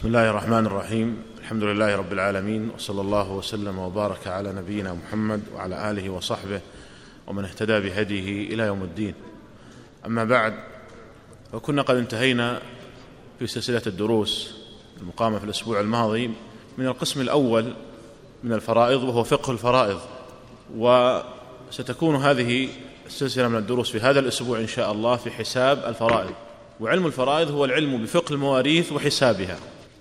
بسم الله الرحمن الرحيم. الحمد لله رب العالمين وصلى الله وسلم وبارك على نبينا محمد وعلى آله وصحبه ومن اهتدى بهديه إلى يوم الدين. أما بعد وكنا قد انتهينا في سلسلة الدروس المقامة في الأسبوع الماضي من القسم الأول من الفرائض وهو فقه الفرائض. وستكون هذه السلسلة من الدروس في هذا الأسبوع إن شاء الله في حساب الفرائض. وعلم الفرائض هو العلم بفقه المواريث وحسابها.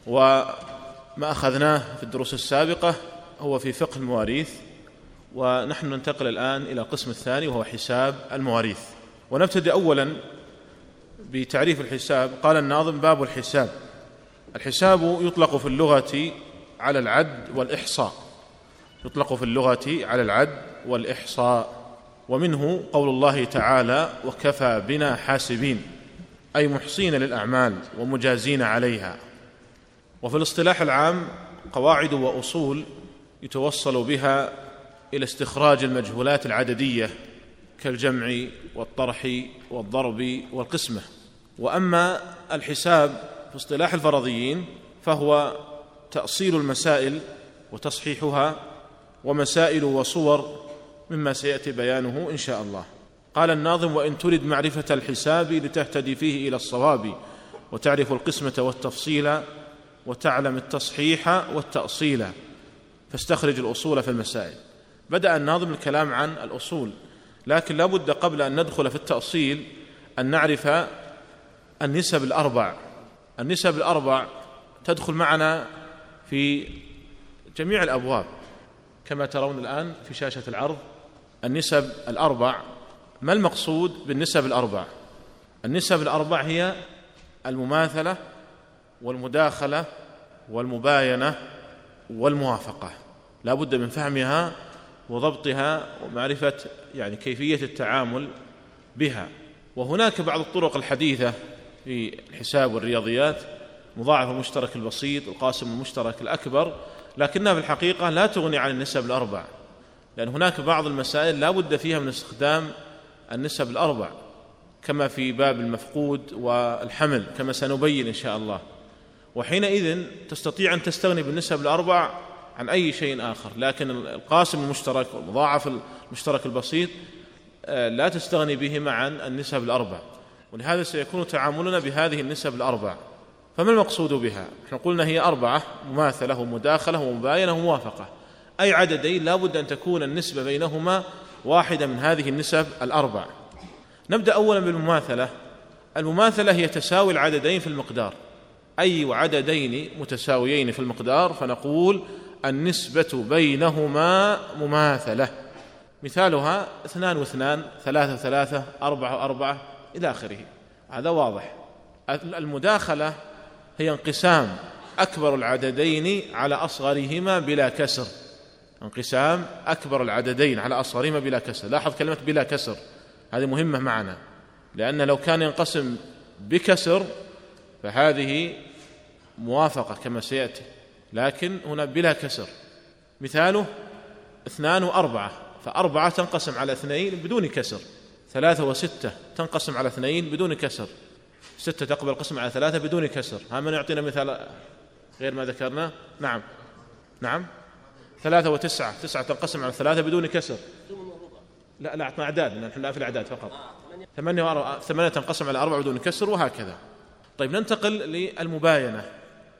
وما أخذناه في الدروس السابقة هو في فقه المواريث ونحن ننتقل الآن إلى القسم الثاني وهو حساب المواريث. ونبتدئ اولا بتعريف الحساب. قال الناظم باب الحساب. الحساب يطلق في اللغة على العد والإحصاء. يطلق في اللغة على العد والإحصاء. ومنه قول الله تعالى وكفى بنا حاسبين أي محصين للأعمال ومجازين عليها. وفي الاصطلاح العام قواعد وأصول يتوصل بها إلى استخراج المجهولات العددية كالجمع والطرح والضرب والقسمة. وأما الحساب في اصطلاح الفرضيين فهو تأصيل المسائل وتصحيحها ومسائل وصور مما سيأتي بيانه إن شاء الله. قال الناظم وإن ترد معرفة الحساب لتهتدي فيه إلى الصواب وتعرف القسمة والتفصيل وتعلم التصحيح والتأصيل. فاستخرج الأصول في المسائل. بدأ الناظم الكلام عن الأصول. لكن لا بد قبل أن ندخل في التأصيل أن نعرف النسب الأربع. النسب الأربع تدخل معنا في جميع الأبواب. كما ترون الآن في شاشة العرض النسب الأربع. ما المقصود بالنسب الأربع؟ النسب الأربع هي المماثلة والمداخلة والمباينة والموافقة. لا بد من فهمها وضبطها ومعرفة يعني كيفية التعامل بها. وهناك بعض الطرق الحديثة في الحساب والرياضيات مضاعف المشترك البسيط القاسم المشترك الأكبر لكنها في الحقيقة لا تغني عن النسب الأربع لأن هناك بعض المسائل لا بد فيها من استخدام النسب الأربع كما في باب المفقود والحمل كما سنبين إن شاء الله. وحينئذ تستطيع أن تستغني بالنسب الأربع عن أي شيء آخر. لكن القاسم المشترك والمضاعف المشترك البسيط آه، لا تستغني بهما عن النسب الأربع. ولهذا سيكون تعاملنا بهذه النسب الأربع. فما المقصود بها؟ إحنا قلنا هي أربعة مماثلة ومداخلة ومباينة وموافقة. أي عددين لا بد أن تكون النسبة بينهما واحدة من هذه النسب الأربع. نبدأ اولا بالمماثلة. المماثلة هي تساوي العددين في المقدار. أي عددين متساويين في المقدار فنقول النسبة بينهما مماثلة. مثالها اثنان واثنان ثلاثة وثلاثة أربعة وأربعة إلى آخره. هذا واضح. المداخلة هي انقسام أكبر العددين على أصغرهما بلا كسر. انقسام أكبر العددين على أصغرهما بلا كسر. لاحظ كلمة بلا كسر. هذه مهمة معنا. لأن لو كان ينقسم بكسر فهذه موافقة كما سيأتي لكن هنا بلا كسر. مثاله اثنان وأربعة فأربعة تنقسم على اثنين بدون كسر. ثلاثة وستة تنقسم على اثنين بدون كسر. ستة تقبل قسم على ثلاثة بدون كسر. ها من يعطينا مثال غير ما ذكرنا؟ نعم. نعم. ثلاثة وتسعة تسعة تنقسم على ثلاثة بدون كسر. لا لا أعطنا أعداد نحن في الأعداد فقط. ثمانية ثمانية تنقسم على أربعة بدون كسر وهكذا. طيب ننتقل للمباينة.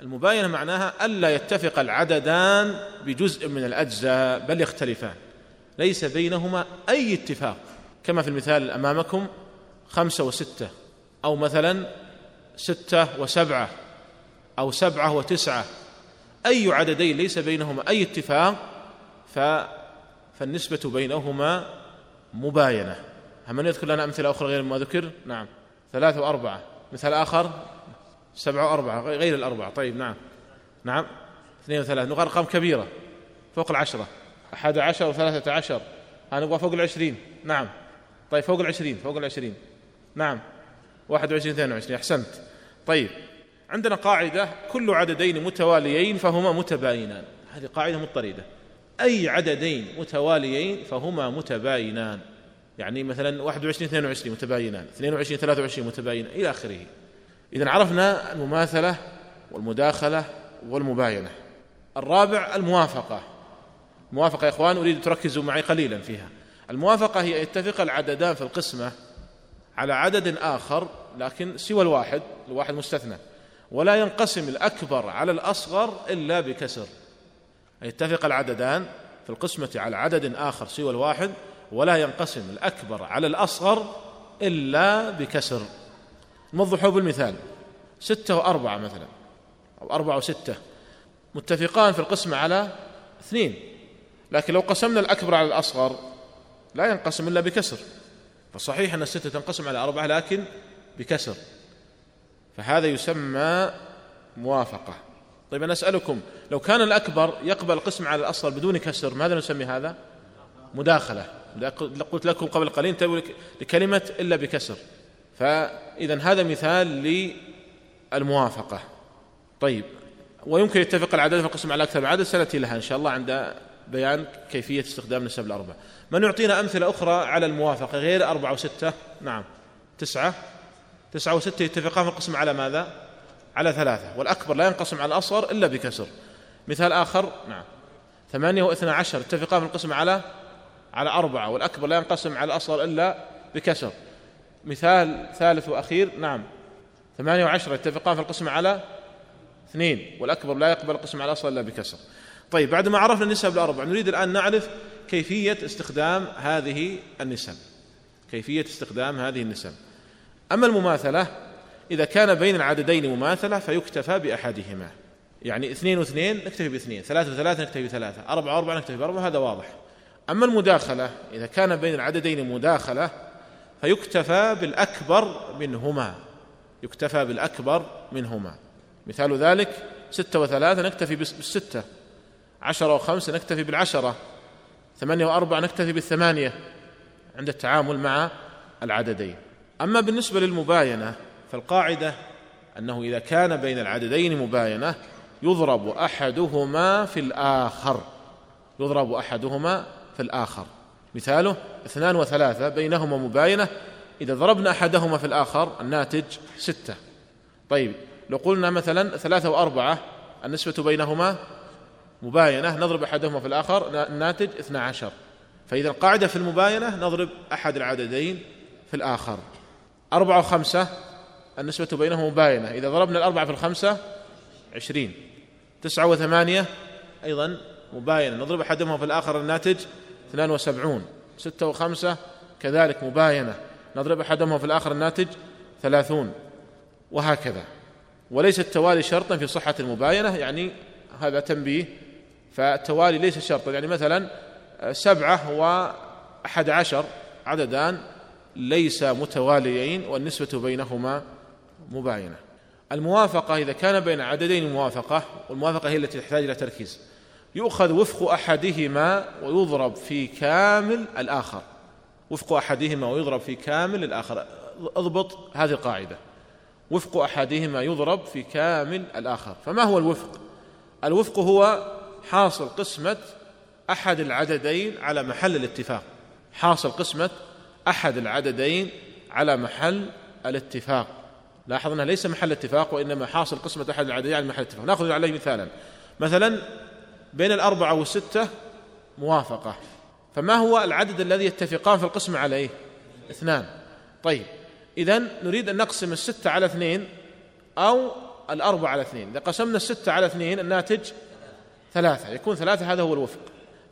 المباينة معناها ألا يتفق العددان بجزء من الأجزاء بل يختلفان. ليس بينهما أي اتفاق. كما في المثال أمامكم خمسة وستة أو مثلا ستة وسبعة أو سبعة وتسعة. أي عددين ليس بينهما أي اتفاق ف فالنسبة بينهما مباينة. هل من يذكر لنا أمثلة أخرى غير ما ذكر؟ نعم. ثلاثة وأربعة. مثال آخر. سبعة وأربعة غير الأربعة. طيب نعم. نعم. اثنين وثلاثة. نقول أرقام كبيرة. فوق العشرة. أحد عشر وثلاثة عشر. نبغى فوق العشرين. نعم. طيب فوق العشرين فوق العشرين. نعم. واحد وعشرين اثنين وعشرين. أحسنت. طيب عندنا قاعدة كل عددين متواليين فهما متباينان. هذه قاعدة مضطردة. أي عددين متواليين فهما متباينان؟ يعني مثلا 21 22 متباينان. 22 23 متباينان إلى آخره. إذا عرفنا المماثلة والمداخلة والمباينة. الرابع الموافقة. موافقة يا إخوان أريد تركزوا معي قليلا فيها. الموافقة هي يتفق العددان في القسمة على عدد آخر لكن سوى الواحد الواحد مستثنى. ولا ينقسم الأكبر على الأصغر إلا بكسر. يتفق العددان في القسمة على عدد آخر سوى الواحد ولا ينقسم الأكبر على الأصغر إلا بكسر. نوضحه بالمثال ستة وأربعة مثلا أو أربعة وستة متفقان في القسمة على اثنين. لكن لو قسمنا الأكبر على الأصغر لا ينقسم إلا بكسر. فصحيح أن الستة تنقسم على أربعة لكن بكسر. فهذا يسمى موافقة. طيب أنا أسألكم لو كان الأكبر يقبل القسم على الأصغر بدون كسر ماذا نسمي هذا؟ مداخلة. قلت لكم قبل قليل لكلمة إلا بكسر. فإذا هذا مثال للموافقة. طيب ويمكن يتفق العدد في القسم على أكثر من عدد سنأتي لها إن شاء الله عند بيان كيفية استخدام نسب الأربعة. من يعطينا أمثلة أخرى على الموافقة؟ غير أربعة وستة؟ نعم. تسعة؟ تسعة وستة يتفقان في القسم على ماذا؟ على ثلاثة. والأكبر لا ينقسم على الأصغر إلا بكسر. مثال آخر؟ نعم. ثمانية واثنى عشر اتفقان في القسم على على أربعة. والأكبر لا ينقسم على الأصغر إلا بكسر. مثال ثالث وأخير نعم. ثمانية وعشرة اتفقان في القسم على اثنين والأكبر لا يقبل القسم على الأصغر إلا بكسر. طيب بعد ما عرفنا النسب الأربع نريد الآن نعرف كيفية استخدام هذه النسب. كيفية استخدام هذه النسب. أما المماثلة إذا كان بين العددين مماثلة فيكتفى بأحدهما. يعني اثنين واثنين نكتفي باثنين. ثلاثة وثلاثة نكتفي بثلاثة. أربعة وأربعة نكتفي بأربعة هذا واضح. أما المداخلة إذا كان بين العددين مداخلة فيكتفى بالأكبر منهما. يكتفى بالأكبر منهما. مثال ذلك ستة وثلاثة نكتفي بالستة. عشرة وخمسة نكتفي بالعشرة. ثمانية وأربعة نكتفي بالثمانية. عند التعامل مع العددين. أما بالنسبة للمباينة فالقاعدة أنه إذا كان بين العددين مباينة يضرب أحدهما في الآخر. يضرب أحدهما في الآخر. مثاله اثنان وثلاثة بينهما مباينة. إذا ضربنا أحدهما في الآخر الناتج ستة. طيب لو قلنا مثلا ثلاثة وأربعة النسبة بينهما مباينة نضرب أحدهما في الآخر الناتج اثنا عشر. فإذا القاعدة في المباينة نضرب أحد العددين في الآخر. أربعة وخمسة النسبة بينهما مباينة. إذا ضربنا الأربعة في الخمسة عشرين. تسعة وثمانية أيضا مباينة. نضرب أحدهما في الآخر الناتج اثنان وسبعون. ستة وخمسة كذلك مباينة. نضرب أحدهما في الآخر الناتج ثلاثون. وهكذا. وليس التوالي شرطا في صحة المباينة يعني هذا تنبيه. فالتوالي ليس شرطا يعني مثلا سبعة وأحد عشر عددان ليس متواليين والنسبة بينهما مباينة. الموافقة إذا كان بين عددين موافقة والموافقة هي التي تحتاج إلى تركيز. يؤخذ وفق أحدهما ويضرب في كامل الآخر. وفق أحدهما ويضرب في كامل الآخر. اضبط هذه القاعدة. وفق أحدهما يضرب في كامل الآخر. فما هو الوفق؟ الوفق هو حاصل قسمة أحد العددين على محل الاتفاق. حاصل قسمة أحد العددين على محل الاتفاق. لاحظ أنها ليس محل اتفاق وإنما حاصل قسمة أحد العددين على محل الاتفاق. نأخذ عليه مثالا. مثلا بين الأربعة والستة موافقة. فما هو العدد الذي يتفقان في القسم عليه اثنان. طيب إذا نريد أن نقسم الستة على اثنين أو الأربعة على اثنين. إذا قسمنا الستة على اثنين الناتج ثلاثة يكون ثلاثة هذا هو الوفق.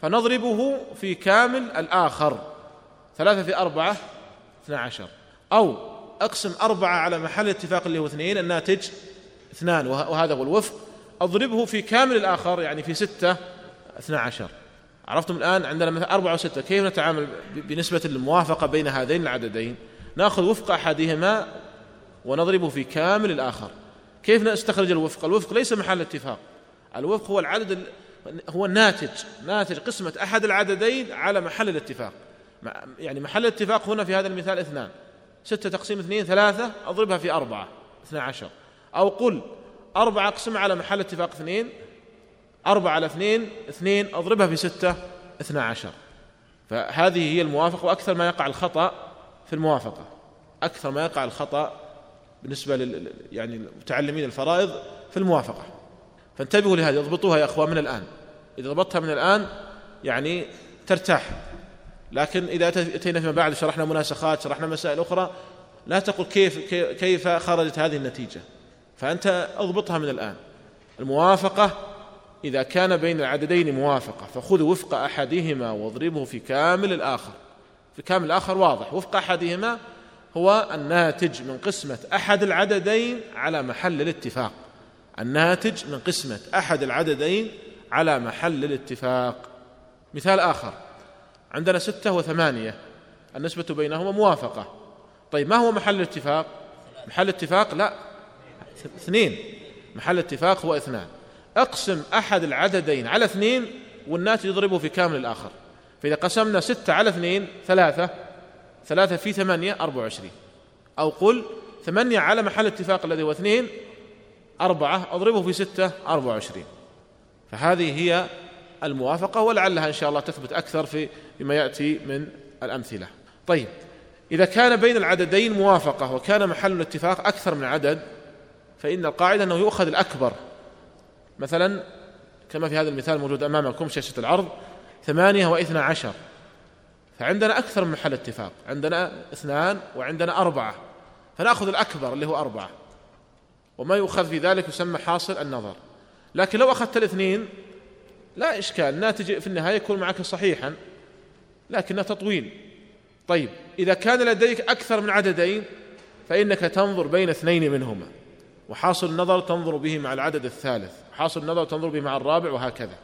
فنضربه في كامل الآخر. ثلاثة في أربعة اثنا عشر. أو أقسم أربعة على محل اتفاق اللي هو اثنين الناتج اثنان وهذا هو الوفق. أضربه في كامل الآخر يعني في ستة اثنا عشر. عرفتم الآن عندنا مثلا أربعة وستة كيف نتعامل بنسبة الموافقة بين هذين العددين؟ نأخذ وفق أحدهما ونضربه في كامل الآخر. كيف نستخرج الوفق؟ الوفق ليس محل اتفاق. الوفق هو العدد هو الناتج ناتج قسمة أحد العددين على محل الاتفاق. يعني محل الاتفاق هنا في هذا المثال اثنان. ستة تقسيم اثنين ثلاثة أضربها في أربعة اثنى عشر. أو قل أربعة أقسم على محل اتفاق اثنين. أربعة على اثنين اثنين أضربها في ستة اثنى عشر. فهذه هي الموافقة وأكثر ما يقع الخطأ في الموافقة. أكثر ما يقع الخطأ بالنسبة لل يعني المتعلمين الفرائض في الموافقة. فانتبهوا لهذا اضبطوها يا أخوان من الآن. إذا ضبطتها من الآن يعني ترتاح. لكن إذا أتينا فيما بعد شرحنا مناسخات شرحنا مسائل أخرى لا تقل كيف كيف خرجت هذه النتيجة. فأنت أضبطها من الآن. الموافقة إذا كان بين العددين موافقة فخذ وفق أحدهما واضربه في كامل الآخر. في كامل الآخر واضح. وفق أحدهما هو الناتج من قسمة أحد العددين على محل الاتفاق. الناتج من قسمة أحد العددين على محل الاتفاق. مثال آخر. عندنا ستة وثمانية. النسبة بينهما موافقة. طيب ما هو محل الاتفاق؟ محل الاتفاق لا. اثنين. محل الاتفاق هو اثنان. اقسم أحد العددين على اثنين والناتج يضربه في كامل الآخر. فإذا قسمنا ستة على اثنين ثلاثة. ثلاثة في ثمانية أربعة وعشرين. أو قل ثمانية على محل الاتفاق الذي هو اثنين أربعة. أضربه في ستة أربعة وعشرين. فهذه هي الموافقة ولعلها إن شاء الله تثبت أكثر في فيما يأتي من الأمثلة. طيب إذا كان بين العددين موافقة وكان محل الاتفاق أكثر من عدد فإن القاعدة أنه يؤخذ الأكبر. مثلا كما في هذا المثال الموجود أمامكم شاشة العرض ثمانية واثنى عشر. فعندنا أكثر من محل اتفاق. عندنا اثنان وعندنا أربعة. فنأخذ الأكبر اللي هو أربعة. وما يؤخذ في ذلك يسمى حاصل النظر. لكن لو أخذت الاثنين لا إشكال. الناتج في النهاية يكون معك صحيحا لكنه تطويل. طيب إذا كان لديك أكثر من عددين فإنك تنظر بين اثنين منهما. وحاصل النظر تنظر به مع العدد الثالث حاصل النظر تنظر به مع الرابع وهكذا.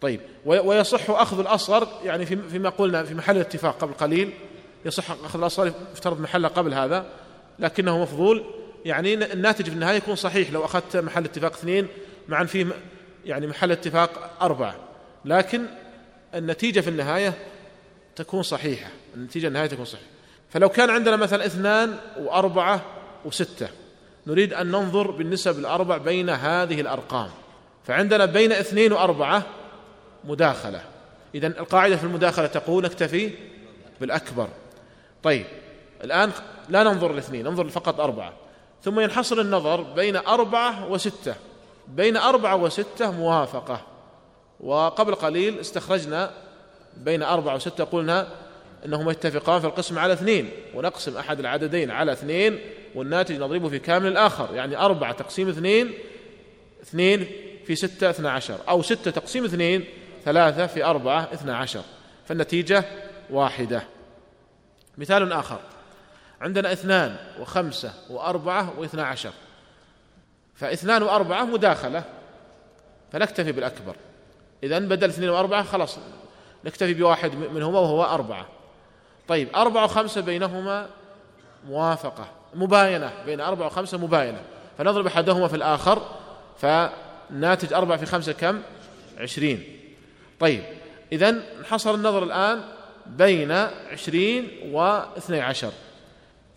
طيب ويصح أخذ الأصغر يعني فيما قلنا في محل الاتفاق قبل قليل يصح أخذ الأصغر يفترض محله قبل هذا لكنه مفضول. يعني الناتج في النهاية يكون صحيح لو أخذت محل اتفاق اثنين مع فيه يعني محل اتفاق أربعة. لكن النتيجة في النهاية تكون صحيحة النتيجة النهاية تكون صحيحة. فلو كان عندنا مثلا اثنان وأربعة وستة نريد أن ننظر بالنسب الأربع بين هذه الأرقام. فعندنا بين اثنين وأربعة مداخلة. إذا القاعدة في المداخلة تقول نكتفي بالأكبر. طيب الآن لا ننظر الاثنين ننظر فقط أربعة. ثم ينحصر النظر بين أربعة وستة. بين أربعة وستة موافقة. وقبل قليل استخرجنا بين أربعة وستة قلنا أنهما يتفقان في القسم على اثنين. ونقسم أحد العددين على اثنين والناتج نضربه في كامل الآخر يعني أربعة تقسيم اثنين اثنين في ستة اثنى عشر أو ستة تقسيم اثنين ثلاثة في أربعة اثنى عشر فالنتيجة واحدة. مثال آخر عندنا اثنان وخمسة وأربعة واثنى عشر فاثنان وأربعة مداخلة فنكتفي بالأكبر. إذا بدل اثنين وأربعة خلاص نكتفي بواحد منهما وهو أربعة. طيب أربعة وخمسة بينهما موافقة. مباينة بين أربعة وخمسة مباينة. فنضرب أحدهما في الآخر فالناتج أربعة في خمسة كم؟ عشرين. طيب إذا انحصر النظر الآن بين عشرين واثني عشر.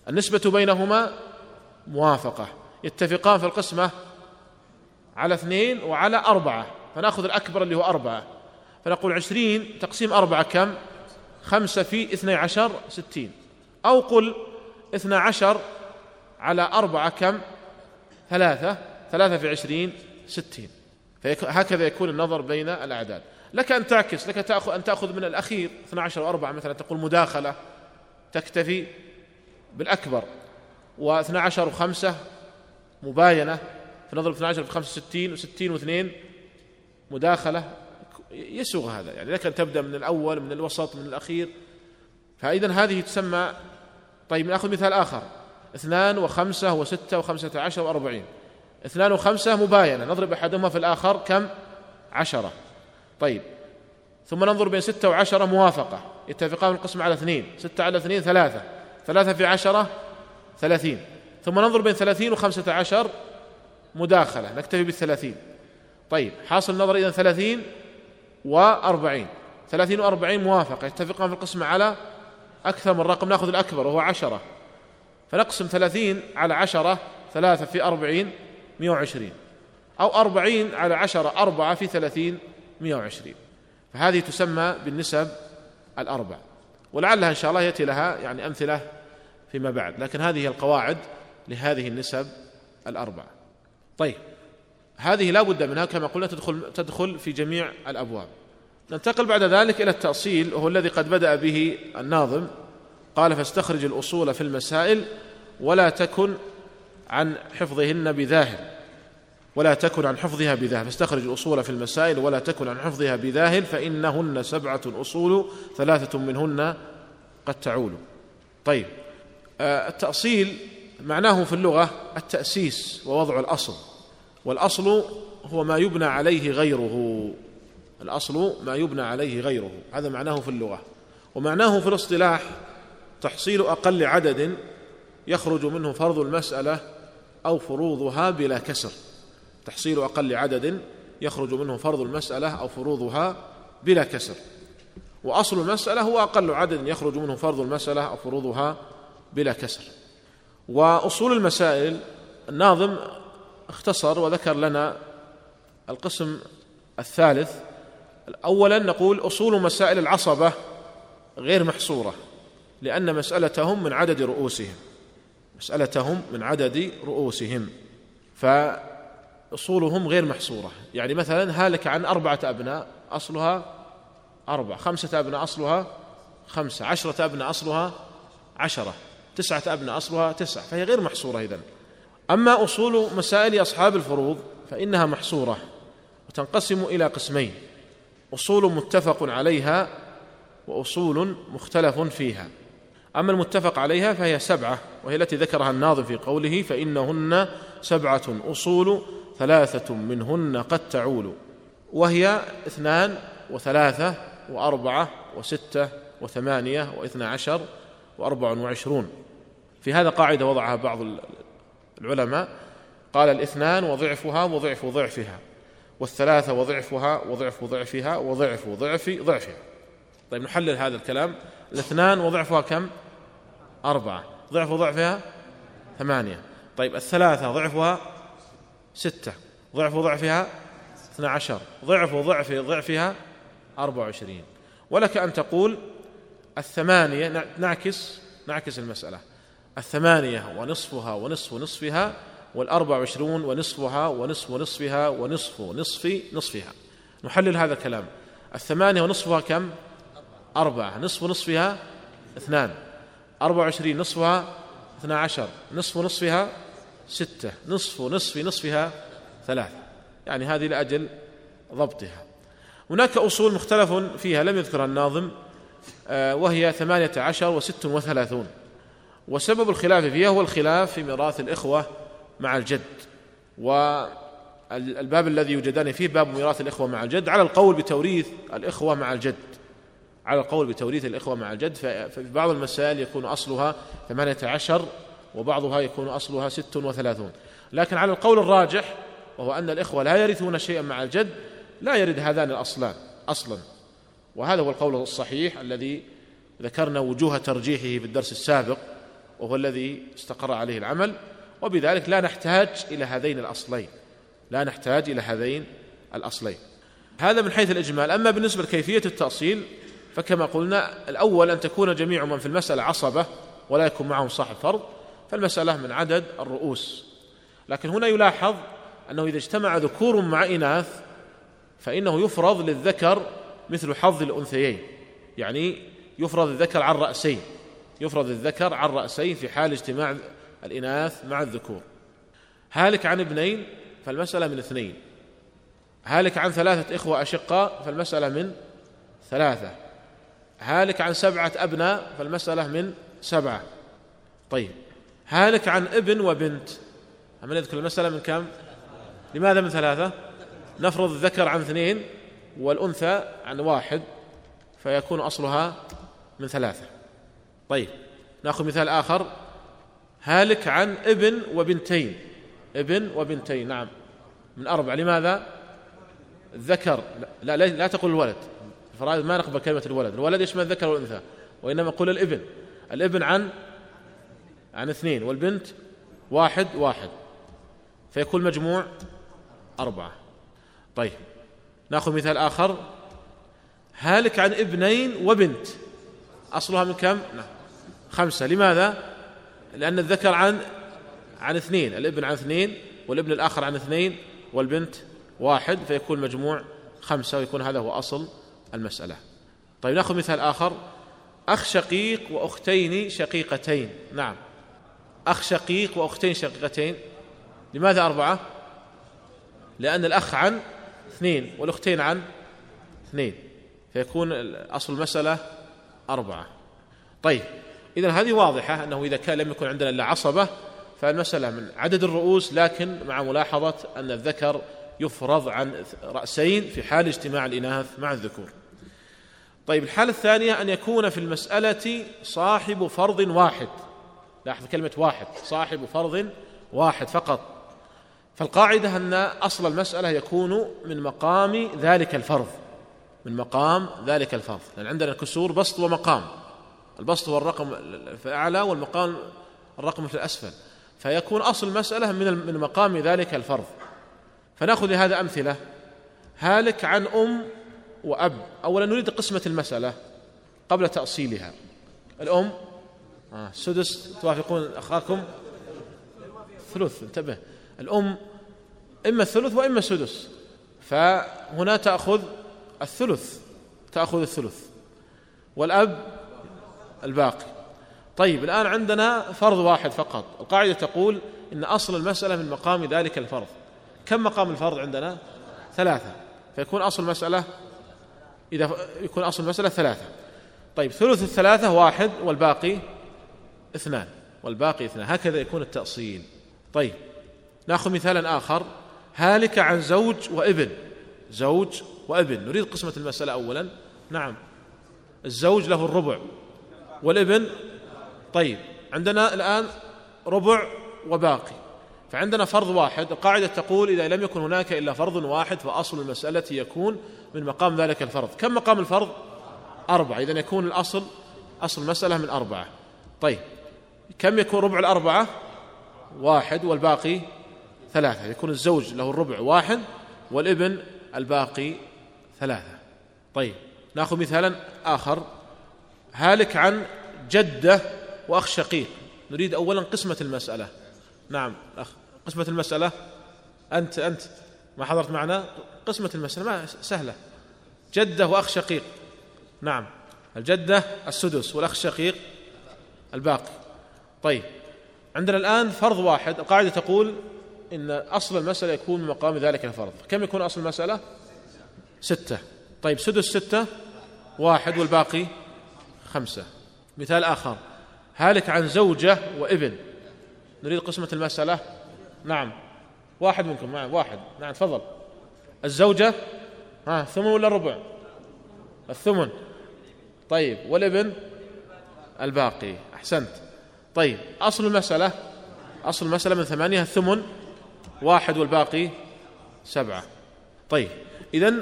النسبة بينهما موافقة. يتفقان في القسمة على اثنين وعلى أربعة. فنأخذ الأكبر اللي هو أربعة. فنقول عشرين تقسيم أربعة كم؟ خمسة في اثني عشر ستين. أو قل اثنى عشر على أربعة كم؟ ثلاثة. ثلاثة في عشرين ستين. فهكذا يكون النظر بين الأعداد. لك أن تعكس لك تأخذ أن تأخذ من الأخير 12 وأربعة مثلا تقول مداخلة تكتفي بالأكبر. و12 وخمسة مباينة. فنضرب 12 في 65 و60 و2 مداخلة. يسوغ هذا يعني. لك أن تبدأ من الأول من الوسط من الأخير. فإذا هذه تسمى طيب نأخذ مثال آخر. اثنان وخمسة وستة وخمسة عشر وأربعين. اثنان وخمسة مباينة. نضرب أحدهما في الآخر كم؟ عشرة. طيب. ثم ننظر بين ستة وعشرة موافقة. يتفقان القسم على اثنين. ستة على اثنين ثلاثة. ثلاثة في عشرة ثلاثين. ثم ننظر بين ثلاثين وخمسة عشر مداخلة. نكتفي بالثلاثين. طيب. حاصل النظر إذا ثلاثين وأربعين. ثلاثين وأربعين موافقة. يتفقان في القسم على أكثر من رقم. نأخذ الأكبر وهو عشرة. فنقسم ثلاثين على عشرة ثلاثة في أربعين مئة وعشرين. أو أربعين على عشرة أربعة في ثلاثين مئة وعشرين. فهذه تسمى بالنسب الأربع. ولعلها إن شاء الله يأتي لها يعني أمثلة فيما بعد. لكن هذه القواعد لهذه النسب الأربعة طيب هذه لا بد منها كما قلنا تدخل تدخل في جميع الأبواب. ننتقل بعد ذلك إلى التأصيل وهو الذي قد بدأ به الناظم. قال فاستخرج الأصول في المسائل ولا تكن عن حفظهن بذاهل ولا تكن عن حفظها بذاهل فاستخرج الأصول في المسائل ولا تكن عن حفظها بذاهل فإنهن سبعة أصول ثلاثة منهن قد تعول. طيب آه، التأصيل معناه في اللغة التأسيس ووضع الأصل. والأصل هو ما يبنى عليه غيره. الأصل ما يبنى عليه غيره. هذا معناه في اللغة. ومعناه في الاصطلاح تحصيل أقل عدد يخرج منه فرض المسألة أو فروضها بلا كسر. تحصيل أقل عدد يخرج منه فرض المسألة أو فروضها بلا كسر. وأصل المسألة هو أقل عدد يخرج منه فرض المسألة أو فروضها بلا كسر. وأصول المسائل الناظم اختصر وذكر لنا القسم الثالث. اولا نقول أصول مسائل العصبة غير محصورة. لأن مسألتهم من عدد رؤوسهم. مسألتهم من عدد رؤوسهم. فأصولهم غير محصورة. يعني مثلا هالك عن أربعة أبناء أصلها أربع خمسة أبناء أصلها خمسة. عشرة أبناء أصلها عشرة. تسعة أبناء أصلها تسع فهي غير محصورة إذن. أما أصول مسائل أصحاب الفروض فإنها محصورة وتنقسم إلى قسمين. أصول متفق عليها وأصول مختلف فيها. أما المتفق عليها فهي سبعة وهي التي ذكرها الناظم في قوله فإنهن سبعة أصول ثلاثة منهن قد تعول وهي اثنان وثلاثة وأربعة وستة وثمانية واثنا عشر وأربع وعشرون. في هذا قاعدة وضعها بعض العلماء قال الاثنان وضعفها وضعف ضعفها والثلاثة وضعفها وضعف ضعفها وضعف ضعف ضعفها. طيب نحلل هذا الكلام الاثنان وضعفها كم؟ أربعة. ضعف ضعفها ثمانية. طيب الثلاثة ضعفها ستة. ضعف ضعفها اثنى عشر. ضعف ضعف ضعفها أربع وعشرين. ولك أن تقول الثمانية نعكس نعكس المسألة. الثمانية ونصفها ونصف نصفها والأربع وعشرون ونصفها ونصف نصفها ونصف نصف نصفها. نحلل هذا الكلام. الثمانية ونصفها كم؟ أربعة. نصف نصفها اثنان. أربع وعشرين نصفها اثنا عشر نصف نصفها ستة نصف نصف نصفها ثلاثة. يعني هذه لأجل ضبطها. هناك أصول مختلف فيها لم يذكرها الناظم آه، وهي ثمانية عشر وست وثلاثون. وسبب الخلاف فيها هو الخلاف في ميراث الإخوة مع الجد. والباب الذي يوجدان فيه باب ميراث الإخوة مع الجد على القول بتوريث الإخوة مع الجد. على القول بتوريث الإخوة مع الجد ففي بعض المسائل يكون أصلها ثمانية عشر وبعضها يكون أصلها ست وثلاثون. لكن على القول الراجح وهو أن الإخوة لا يرثون شيئا مع الجد لا يرد هذان الأصلان أصلا. وهذا هو القول الصحيح الذي ذكرنا وجوه ترجيحه في الدرس السابق وهو الذي استقر عليه العمل. وبذلك لا نحتاج إلى هذين الأصلين. لا نحتاج إلى هذين الأصلين. هذا من حيث الإجمال. أما بالنسبة لكيفية التأصيل فكما قلنا الأول أن تكون جميع من في المسألة عصبة ولا يكون معهم صاحب فرض فالمسألة من عدد الرؤوس. لكن هنا يلاحظ أنه إذا اجتمع ذكور مع إناث فإنه يفرض للذكر مثل حظ الأنثيين. يعني يفرض الذكر عن رأسين. يفرض الذكر عن رأسين في حال اجتماع الإناث مع الذكور. هالك عن ابنين فالمسألة من اثنين. هالك عن ثلاثة إخوة أشقاء فالمسألة من ثلاثة. هالك عن سبعة أبناء فالمسألة من سبعة. طيب هالك عن ابن وبنت. أما يذكر المسألة من كم؟ لماذا من ثلاثة؟ نفرض الذكر عن اثنين والأنثى عن واحد فيكون أصلها من ثلاثة. طيب نأخذ مثال آخر. هالك عن ابن وبنتين. ابن وبنتين نعم. من أربعة. لماذا؟ الذكر. لا لا, لا تقول الولد. الفرائض ما نقبل كلمة الولد. الولد يشمل الذكر والأنثى؟ وإنما قل الإبن. الإبن عن عن اثنين والبنت واحد واحد. فيكون مجموع أربعة. طيب نأخذ مثال آخر. هالك عن ابنين وبنت. أصلها من كم؟ نعم. خمسة. لماذا؟ لأن الذكر عن عن اثنين. الابن عن اثنين والابن الآخر عن اثنين والبنت واحد. فيكون مجموع خمسة ويكون هذا هو أصل المسألة. طيب نأخذ مثال آخر. أخ شقيق وأختين شقيقتين. نعم. أخ شقيق وأختين شقيقتين. لماذا أربعة؟ لأن الأخ عن اثنين والأختين عن اثنين. فيكون أصل المسألة أربعة. طيب إذا هذه واضحة أنه إذا كان لم يكن عندنا إلا عصبة فالمسألة من عدد الرؤوس لكن مع ملاحظة أن الذكر يفرض عن رأسين في حال اجتماع الإناث مع الذكور. طيب الحالة الثانية أن يكون في المسألة صاحب فرض واحد. لاحظ كلمة واحد صاحب فرض واحد فقط. فالقاعدة أن أصل المسألة يكون من مقام ذلك الفرض. من مقام ذلك الفرض. لأن عندنا كسور بسط ومقام. البسط هو الرقم في الأعلى والمقام الرقم في الأسفل. فيكون أصل المسألة من من مقام ذلك الفرض. فنأخذ لهذا أمثلة. هالك عن أم وأب. أولا نريد قسمة المسألة قبل تأصيلها. الأم؟ آه سدس توافقون أخاكم؟ ثلث انتبه. الأم إما الثلث وإما السدس فهنا تأخذ الثلث تأخذ الثلث. والأب؟ الباقي. طيب الآن عندنا فرض واحد فقط. القاعدة تقول إن أصل المسألة من مقام ذلك الفرض. كم مقام الفرض عندنا؟ ثلاثة. فيكون أصل المسألة إذا يكون أصل المسألة ثلاثة. طيب ثلث الثلاثة واحد والباقي اثنان. والباقي اثنان. هكذا يكون التأصيل. طيب نأخذ مثالا آخر. هالك عن زوج وابن. زوج وابن. نريد قسمة المسألة أولا. نعم. الزوج له الربع والابن. طيب عندنا الآن ربع وباقي. فعندنا فرض واحد. القاعدة تقول إذا لم يكن هناك إلا فرض واحد فأصل المسألة يكون من مقام ذلك الفرض. كم مقام الفرض؟ أربعة. إذا يكون الأصل أصل المسألة من أربعة. طيب. كم يكون ربع الأربعة؟ واحد. والباقي؟ ثلاثة. يكون الزوج له الربع واحد والابن الباقي ثلاثة. طيب. نأخذ مثالا آخر. هالك عن جدة وأخ شقيق. نريد أولا قسمة المسألة. نعم أخ قسمة المسألة. أنت أنت ما حضرت معنا؟ قسمة المسألة ما سهلة. جدة وأخ شقيق. نعم الجدة السدس والأخ الشقيق الباقي. طيب عندنا الآن فرض واحد. القاعدة تقول إن أصل المسألة يكون من مقام ذلك الفرض. كم يكون أصل المسألة؟ ستة. طيب سدس ستة واحد والباقي خمسة. مثال آخر. هالك عن زوجة وابن. نريد قسمة المسألة؟ نعم. واحد منكم نعم واحد. نعم تفضل. الزوجة؟ ها ثمن ولا ربع؟ الثمن. طيب والابن؟ الباقي. أحسنت. طيب أصل المسألة؟ أصل المسألة من ثمانية الثمن واحد والباقي سبعة. طيب إذا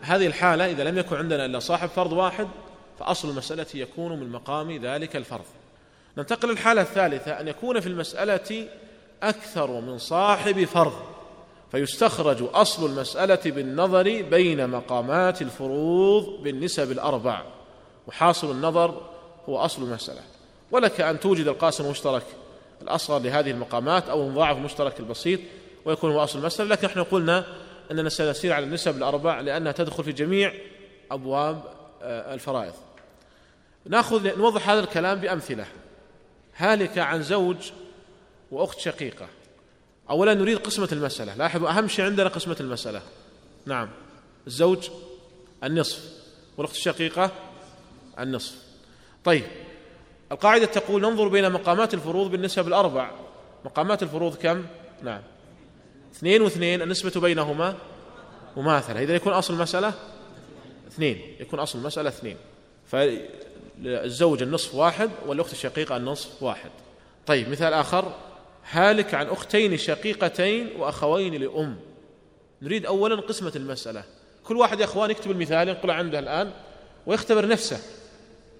هذه الحالة إذا لم يكن عندنا إلا صاحب فرض واحد فأصل المسألة يكون من مقام ذلك الفرض. ننتقل للحالة الثالثة أن يكون في المسألة أكثر من صاحب فرض فيستخرج أصل المسألة بالنظر بين مقامات الفروض بالنسب الأربع وحاصل النظر هو أصل المسألة. ولك أن توجد القاسم المشترك الأصغر لهذه المقامات أو المضاعف المشترك البسيط ويكون هو أصل المسألة لكن إحنا قلنا أننا سنسير على النسب الأربع لأنها تدخل في جميع أبواب آه، الفرائض. نأخذ نوضح هذا الكلام بأمثلة. هالك عن زوج وأخت شقيقة. أولا نريد قسمة المسألة. لاحظوا أهم شيء عندنا قسمة المسألة. نعم الزوج النصف والأخت الشقيقة النصف. طيب القاعدة تقول ننظر بين مقامات الفروض بالنسب الأربع. مقامات الفروض كم؟ نعم. اثنين واثنين النسبة بينهما مماثلة. إذا يكون أصل المسألة اثنين. يكون أصل المسألة اثنين. فالزوج النصف واحد والأخت الشقيقة النصف واحد. طيب مثال آخر. هالك عن أختين شقيقتين وأخوين لأم. نريد أولا قسمة المسألة. كل واحد يا أخوان يكتب المثال ينقل عنده الآن ويختبر نفسه.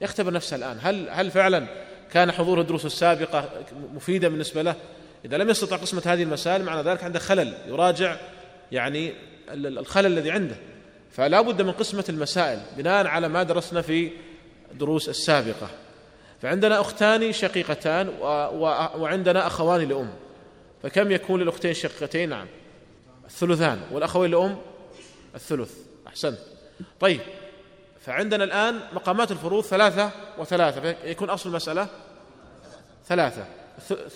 يختبر نفسه الآن. هل هل فعلا كان حضور الدروس السابقة مفيدا بالنسبة له؟ إذا لم يستطع قسمة هذه المسائل معنى ذلك عنده خلل. يراجع يعني الخلل الذي عنده. فلا بد من قسمة المسائل بناء على ما درسنا في دروس السابقة. فعندنا أختان شقيقتان وعندنا أخوان لأم. فكم يكون للأختين شقتين نعم. الثلثان. والأخوين لأم؟ الثلث. أحسنت. طيب. فعندنا الآن مقامات الفروض ثلاثة وثلاثة. يكون أصل المسألة ثلاثة.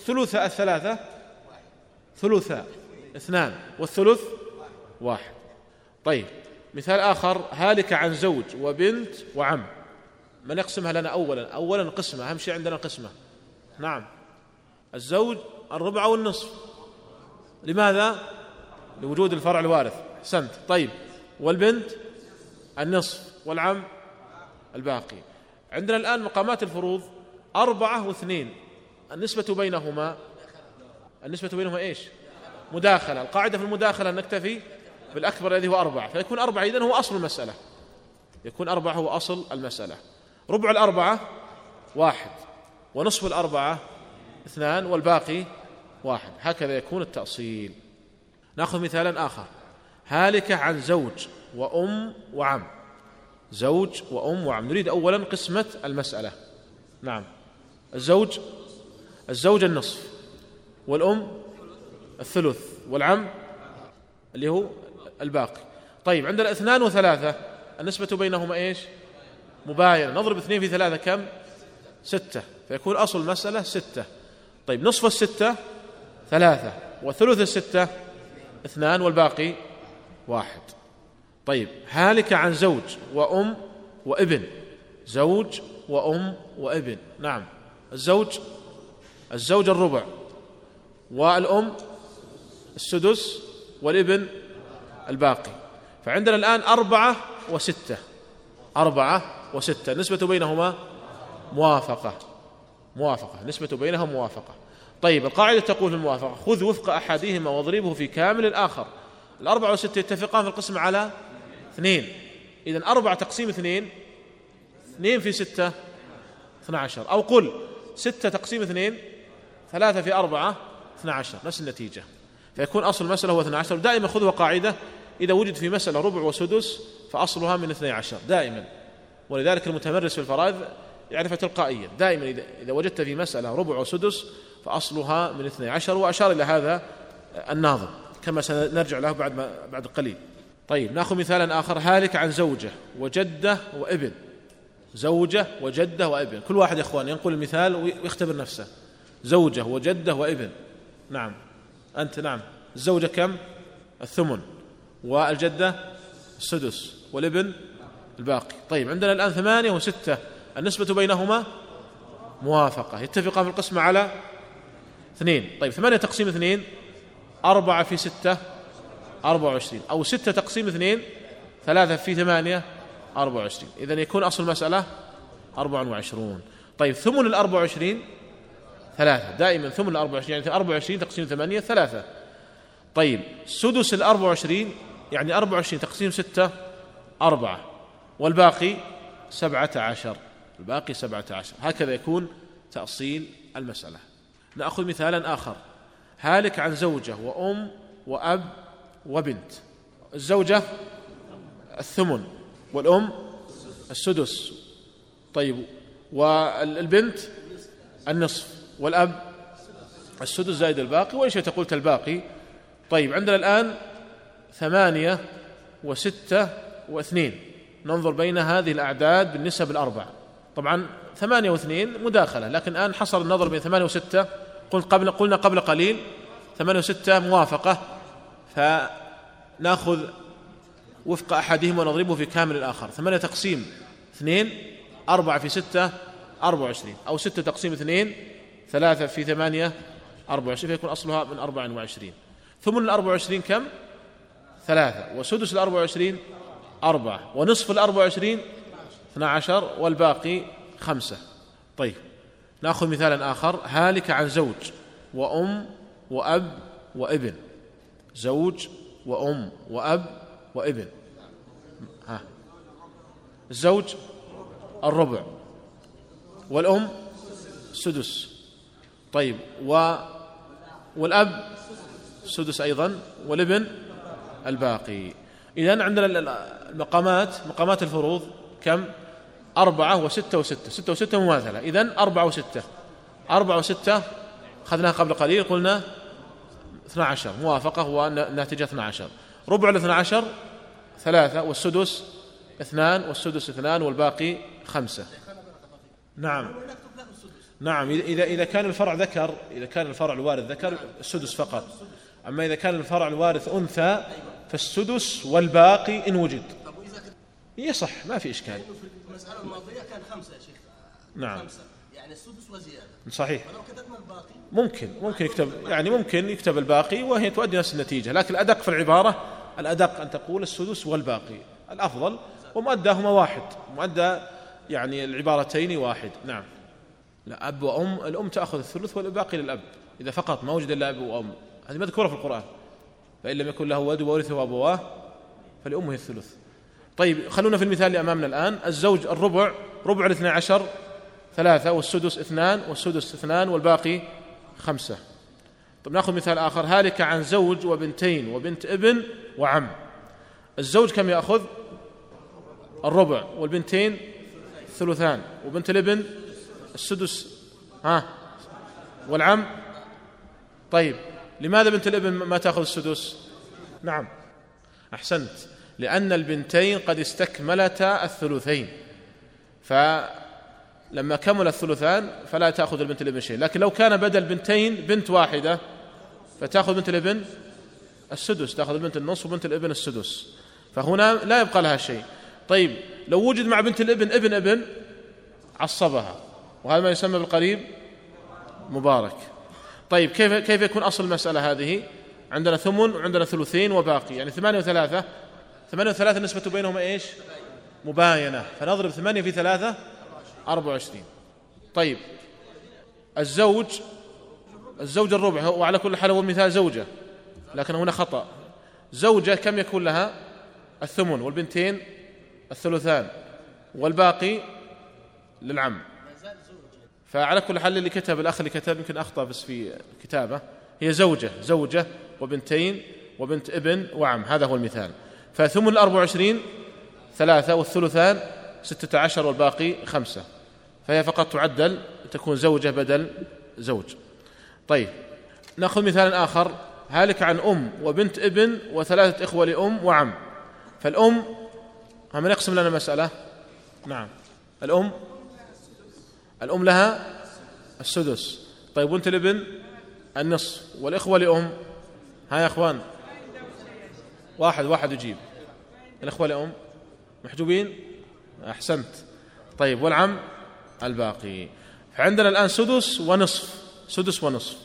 ثلث الثلاثة ثلثا. اثنان. والثلث واحد. طيب. مثال آخر هالك عن زوج وبنت وعم. من يقسمها لنا أولا؟ أولا قسمة أهم شيء عندنا قسمة. نعم. الزوج الربع والنصف لماذا؟ لوجود الفرع الوارث. أحسنت. طيب. والبنت؟ النصف. والعم؟ الباقي. عندنا الآن مقامات الفروض. أربعة واثنين. النسبة بينهما. النسبة بينهما إيش؟ مداخلة. القاعدة في المداخلة أن نكتفي بالأكبر الذي هو أربعة. فيكون أربعة إذن هو أصل المسألة. يكون أربعة هو أصل المسألة. ربع الأربعة واحد. ونصف الأربعة اثنان. والباقي واحد. هكذا يكون التأصيل. نأخذ مثالا آخر. هالكة عن زوج وأم وعم. زوج وأم وعم. نريد أولا قسمة المسألة. نعم. الزوج الزوج النصف. والأم الثلث. والعم اللي هو الباقي. طيب عندنا اثنان وثلاثة. النسبة بينهما إيش؟ مباينة. نضرب اثنين في ثلاثة كم؟ ستة. فيكون أصل المسألة ستة. طيب نصف الستة ثلاثة وثلث الستة اثنان والباقي واحد. طيب هالك عن زوج وأم وابن. زوج وأم وابن. نعم. الزوج الزوج الربع. والأم السدس والابن الباقي. فعندنا الآن أربعة وستة. أربعة وستة. النسبة بينهما موافقة. موافقة. نسبة بينهم موافقة. طيب القاعدة تقول في الموافقة خذ وفق أحدهما واضربه في كامل الآخر. الأربعة والستة يتفقان في القسم على اثنين. إذا أربعة تقسيم اثنين. اثنين في ستة اثنى عشر أو قل ستة تقسيم اثنين ثلاثة في أربعة اثنى عشر نفس النتيجة. فيكون أصل المسألة هو اثنى عشر دائما خذوا قاعدة. إذا وجد في مسألة ربع وسدس فأصلها من اثني عشر. دائما. ولذلك المتمرس في الفرائض يعرفها تلقائيا. دائما إذا وجدت في مسألة ربع وسدس فأصلها من اثني عشر وأشار إلى هذا الناظم كما سنرجع له بعد ما بعد قليل. طيب نأخذ مثالا آخر. هالك عن زوجة وجدة وابن. زوجة وجدة وابن. كل واحد يا إخوان ينقل المثال ويختبر نفسه. زوجة وجدة وابن. نعم. أنت نعم. الزوجة كم؟ الثمن. والجدة السدس والابن؟ الباقي. طيب عندنا الآن ثمانية وستة. النسبة بينهما موافقة. يتفقان في القسمة على اثنين. طيب ثمانية تقسيم اثنين أربعة في ستة أربعة وعشرين. أو ستة تقسيم اثنين ثلاثة في ثمانية أربعة وعشرين. إذا يكون أصل المسألة أربعة وعشرون. طيب ثمن الأربعة وعشرين ثلاثة. دائما ثمن الأربعة وعشرين يعني أربعة وعشرين تقسيم ثمانية ثلاثة. طيب سدس الأربعة وعشرين يعني أربعة وعشرين تقسيم ستة أربعة. والباقي سبعة عشر. الباقي سبعة عشر. هكذا يكون تأصيل المسألة. نأخذ مثالا آخر. هالك عن زوجة وأم وأب وبنت. الزوجة الثمن والأم السدس. طيب والبنت النصف والأب السدس زائد الباقي. وإن شئت قلت الباقي؟ طيب عندنا الآن ثمانية وستة واثنين. ننظر بين هذه الأعداد بالنسب الأربع. طبعا ثمانية واثنين مداخلة لكن الآن حصل النظر بين ثمانية وستة. قلت قبل قلنا قبل قليل ثمانية وستة موافقة. فنأخذ وفق أحدهم ونضربه في كامل الآخر. ثمانية تقسيم اثنين أربعة في ستة أربعة وعشرين. أو ستة تقسيم اثنين ثلاثة في ثمانية أربعة وعشرين. فيكون أصلها من أربعة وعشرين. ثمن الأربعة وعشرين كم؟ ثلاثة. وسدس الأربعة وعشرين أربعة ونصف الأربعة وعشرين اثنا عشر والباقي خمسة. طيب نأخذ مثالا آخر هالك عن زوج وأم وأب وإبن. زوج وأم وأب وإبن. ها. الزوج الربع والأم السدس طيب و والأب السدس أيضا والإبن الباقي. إذا عندنا المقامات مقامات الفروض كم؟ أربعة وستة وستة. ستة وستة مماثلة. إذا أربعة وستة. أربعة وستة أخذناها قبل قليل قلنا 12 موافقة والناتجة 12 ربع الاثنى عشر ثلاثة والسدس اثنان والسدس اثنان والباقي خمسة. نعم. نعم. إذا إذا كان الفرع ذكر إذا كان الفرع الوارث ذكر السدس فقط. أما إذا كان الفرع الوارث أنثى فالسدس والباقي إن وجد. يصح ما في إشكال. في المسألة الماضية كان خمسة يا شيخ. نعم. خمسة. يعني السدس وزيادة. صحيح. ولو كتبنا الباقي. ممكن ممكن يكتب يعني ممكن يكتب الباقي وهي تؤدي نفس النتيجة. لكن الأدق في العبارة الأدق أن تقول السدس والباقي. الأفضل ومؤداهما واحد. مؤدى يعني العبارتين واحد. نعم. لا أب وأم. الأم تأخذ الثلث والباقي للأب. إذا فقط ما وجد إلا أب وأم. هذه مذكورة في القرآن. فإن لم يكن له ولد وورثه أبواه فلأمه الثلث. طيب خلونا في المثال اللي أمامنا الآن. الزوج الربع ربع الاثنى عشر ثلاثة والسدس اثنان والسدس اثنان والباقي خمسة. طيب نأخذ مثال آخر. هالك عن زوج وبنتين وبنت ابن وعم. الزوج كم يأخذ؟ الربع والبنتين ثلثان. وبنت الابن السدس ها؟ والعم؟ طيب لماذا بنت الابن ما تأخذ السدس؟ نعم. أحسنت. لأن البنتين قد استكملتا الثلثين. فلما كمل الثلثان فلا تأخذ البنت الابن شيء. لكن لو كان بدل بنتين بنت واحدة فتأخذ بنت الابن السدس تأخذ البنت النصف وبنت الابن السدس. فهنا لا يبقى لها شيء. طيب لو وجد مع بنت الابن ابن ابن عصبها وهذا ما يسمى بالقريب مبارك. طيب كيف كيف يكون أصل المسألة هذه؟ عندنا ثمن وعندنا ثلثين وباقي. يعني ثمانية وثلاثة. ثمانية وثلاثة النسبة بينهما إيش؟ مباينة. فنضرب ثمانية في ثلاثة أربعة وعشرين. طيب الزوج الزوج الربع وعلى كل حال هو مثال زوجة لكن هنا خطأ. زوجة كم يكون لها؟ الثمن والبنتين الثلثان والباقي للعم. فعلى كل حال اللي كتب الأخ اللي كتب يمكن أخطأ بس في كتابة. هي زوجة زوجة وبنتين وبنت ابن وعم. هذا هو المثال. فثمن الأربع وعشرين ثلاثة والثلثان ستة عشر والباقي خمسة. فهي فقط تعدل تكون زوجة بدل زوج. طيب نأخذ مثال آخر. هالك عن أم وبنت ابن وثلاثة إخوة لأم وعم. فالأم من يقسم لنا المسألة نعم. الأم الأم لها السدس. طيب وأنت الابن؟ النصف. والإخوة لأم؟ ها يا أخوان. واحد واحد يجيب. الإخوة لأم؟ محجوبين؟ أحسنت. طيب والعم؟ الباقي. فعندنا الآن سدس ونصف. سدس ونصف.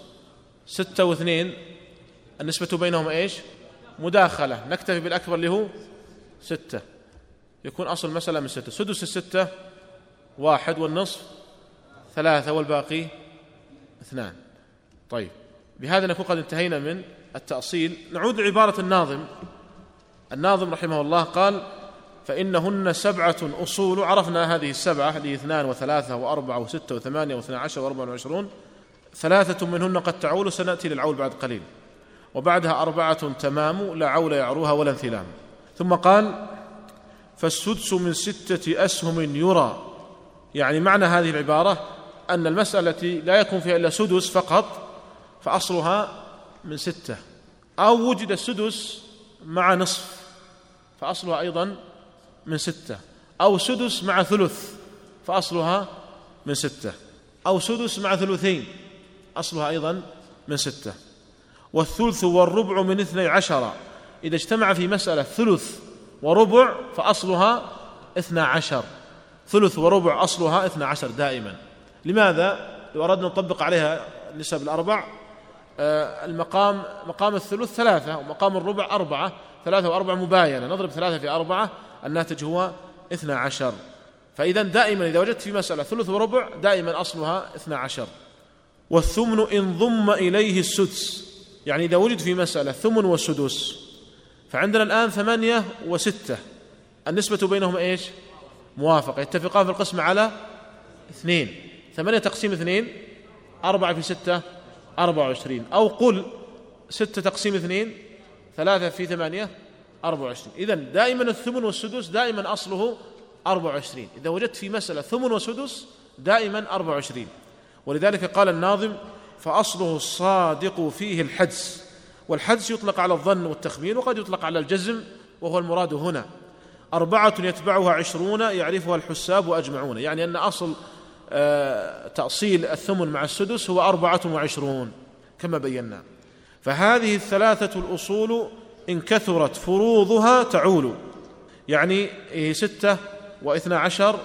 ستة واثنين. النسبة بينهم إيش؟ مداخلة. نكتفي بالأكبر اللي هو ستة. يكون أصل المسألة من ستة. سدس الستة واحد والنصف ثلاثة والباقي اثنان. طيب. بهذا نكون قد انتهينا من التأصيل. نعود لعبارة الناظم. الناظم رحمه الله قال فإنهن سبعة أصول. عرفنا هذه السبعة اللي اثنان وثلاثة وأربعة وستة وثمانية واثنى عشر وأربعة وعشرون. ثلاثة منهن قد تعول سنأتي للعول بعد قليل. وبعدها أربعة تمام لا عول يعروها ولا انثلام ثم قال فالسدس من ستة أسهم يرى. يعني معنى هذه العبارة أن المسألة التي لا يكون فيها إلا سدس فقط فأصلها من ستة. أو وجد السدس مع نصف فأصلها أيضا من ستة. أو سدس مع ثلث فأصلها من ستة. أو سدس مع ثلثين أصلها أيضا من ستة. والثلث والربع من اثني عشر. إذا اجتمع في مسألة ثلث وربع فأصلها اثنى عشر. ثلث وربع أصلها اثنى عشر دائما. لماذا؟ لو أردنا نطبق عليها النسب الأربع. آه، المقام مقام الثلث ثلاثة ومقام الربع أربعة ثلاثة وأربعة مباينة. نضرب ثلاثة في أربعة الناتج هو اثنى عشر. فإذا دائما إذا وجدت في مسألة ثلث وربع دائما أصلها اثنى عشر. والثمن إن ضم إليه السدس. يعني إذا وجد في مسألة ثمن وسدس فعندنا الآن ثمانية وستة. النسبة بينهم إيش؟ موافقة. يتفقان في القسم على اثنين. ثمانية تقسيم اثنين أربعة في ستة أربعة وعشرين. أو قل ستة تقسيم اثنين ثلاثة في ثمانية أربعة وعشرين. إذا دائما الثمن والسدس دائما أصله أربعة وعشرين. إذا وجدت في مسألة ثمن وسدس دائما أربعة وعشرين. ولذلك قال الناظم فأصله الصادق فيه الحدس. والحدس يطلق على الظن والتخمين وقد يطلق على الجزم وهو المراد هنا. أربعة يتبعها عشرون يعرفها الحساب وأجمعون يعني أن أصل تأصيل الثمن مع السدس هو أربعة وعشرون كما بينا. فهذه الثلاثة الأصول إن كثرت فروضها تعول. يعني هي ستة واثنى عشر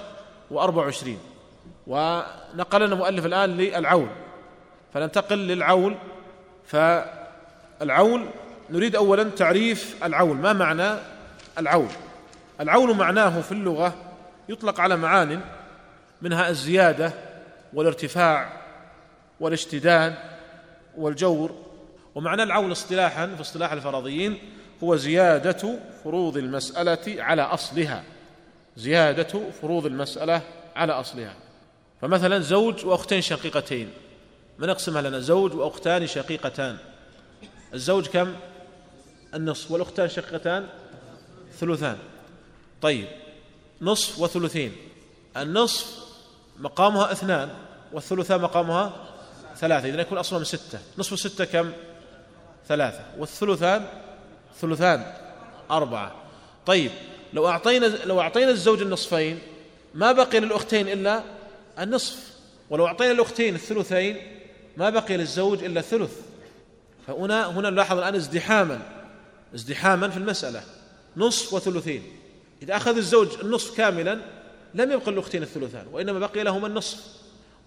وأربع وعشرين. ونقلنا المؤلف الآن للعول. فننتقل للعول. فالعول نريد أولا تعريف العول. ما معنى العول؟ العول معناه في اللغة يطلق على معان منها الزيادة والارتفاع والاشتداد والجور. ومعنى العول اصطلاحا في اصطلاح الفرضيين هو زيادة فروض المسألة على أصلها. زيادة فروض المسألة على أصلها. فمثلا زوج وأختين شقيقتين. من أقسمها لنا؟ زوج وأختان شقيقتان. الزوج كم؟ النصف. والأختان شقيقتان؟ ثلثان. طيب. نصف وثلثين. النصف مقامها اثنان والثلثان مقامها ثلاثة. إذا يكون أصلا من ستة. نصف ستة كم؟ ثلاثة. والثلثان ثلثان أربعة. طيب لو أعطينا لو أعطينا الزوج النصفين ما بقي للأختين إلا النصف. ولو أعطينا الأختين الثلثين ما بقي للزوج إلا الثلث. فهنا هنا نلاحظ الآن ازدحاما. ازدحاما في المسألة. نصف وثلثين. إذا أخذ الزوج النصف كاملا لم يبقى للأختين الثلثان وإنما بقي لهما النصف.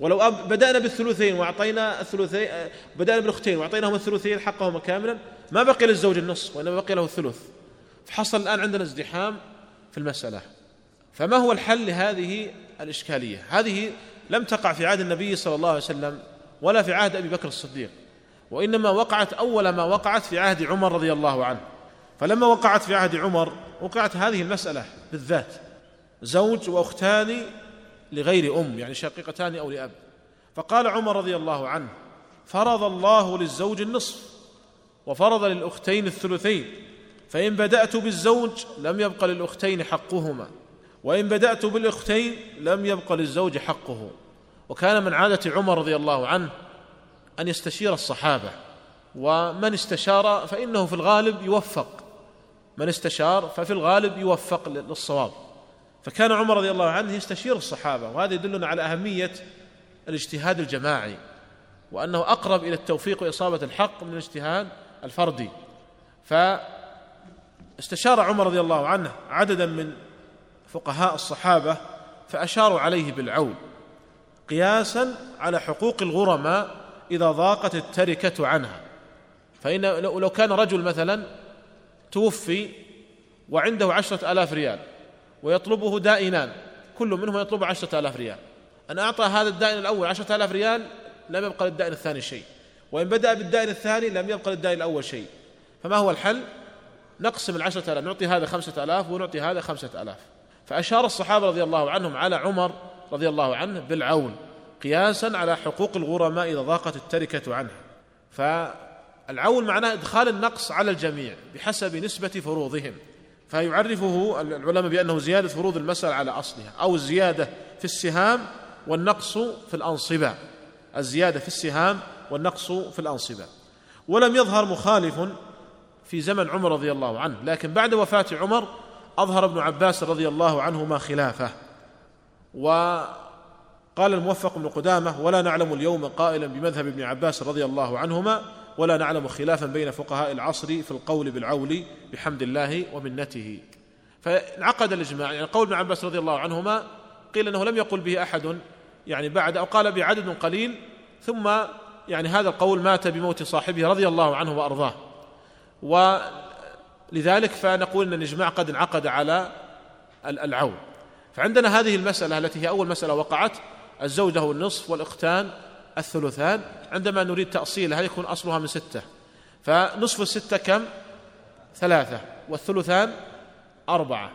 ولو بدأنا بالثلثين وأعطينا الثلثين بدأنا بالأختين وأعطيناهم الثلثين حقهما كاملا ما بقي للزوج النصف وإنما بقي له الثلث. فحصل الآن عندنا ازدحام في المسألة. فما هو الحل لهذه الإشكالية؟ هذه لم تقع في عهد النبي صلى الله عليه وسلم ولا في عهد أبي بكر الصديق وإنما وقعت أول ما وقعت في عهد عمر رضي الله عنه. فلما وقعت في عهد عمر وقعت هذه المسألة بالذات. زوج وأختان لغير أم يعني شقيقتان أو لأب. فقال عمر رضي الله عنه فرض الله للزوج النصف وفرض للأختين الثلثين. فإن بدأت بالزوج لم يبق للأختين حقهما وإن بدأت بالأختين لم يبق للزوج حقه. وكان من عادة عمر رضي الله عنه أن يستشير الصحابة ومن استشار فإنه في الغالب يوفق. من استشار ففي الغالب يوفق للصواب. فكان عمر رضي الله عنه يستشير الصحابة وهذا يدلنا على أهمية الاجتهاد الجماعي وأنه أقرب إلى التوفيق وإصابة الحق من الاجتهاد الفردي. فاستشار عمر رضي الله عنه عددا من فقهاء الصحابة فأشاروا عليه بالعون قياسا على حقوق الغرماء إذا ضاقت التركة عنها. فإن لو كان رجل مثلا توفي وعنده عشرة آلاف ريال ويطلبه دائنان كل منهم يطلب عشرة آلاف ريال. أن أعطى هذا الدائن الأول عشرة آلاف ريال لم يبقى للدائن الثاني شيء. وإن بدأ بالدائن الثاني لم يبقى للدائن الأول شيء. فما هو الحل؟ نقسم العشرة آلاف نعطي هذا خمسة آلاف ونعطي هذا خمسة آلاف. فأشار الصحابة رضي الله عنهم على عمر رضي الله عنه بالعون قياسا على حقوق الغرماء إذا ضاقت التركة عنها فالعون معناه إدخال النقص على الجميع بحسب نسبة فروضهم. فيعرفه العلماء بأنه زيادة فروض المسألة على أصلها أو الزيادة في السهام والنقص في الأنصبة. الزيادة في السهام والنقص في الأنصبة. ولم يظهر مخالف في زمن عمر رضي الله عنه لكن بعد وفاة عمر أظهر ابن عباس رضي الله عنهما خلافه. وقال الموفق بن قدامة ولا نعلم اليوم قائلا بمذهب ابن عباس رضي الله عنهما ولا نعلم خلافا بين فقهاء العصر في القول بالعول بحمد الله ومنته. فانعقد الإجماع يعني قول ابن عباس رضي الله عنهما قيل إنه لم يقل به أحد يعني بعد أو قال بعدد قليل ثم يعني هذا القول مات بموت صاحبه رضي الله عنه وأرضاه. ولذلك فنقول إن الإجماع قد انعقد على العون فعندنا هذه المسألة التي هي أول مسألة وقعت الزوج له النصف والاختان الثلثان عندما نريد تأصيلها يكون أصلها من ستة؟ فنصف الستة كم؟ ثلاثة والثلثان أربعة.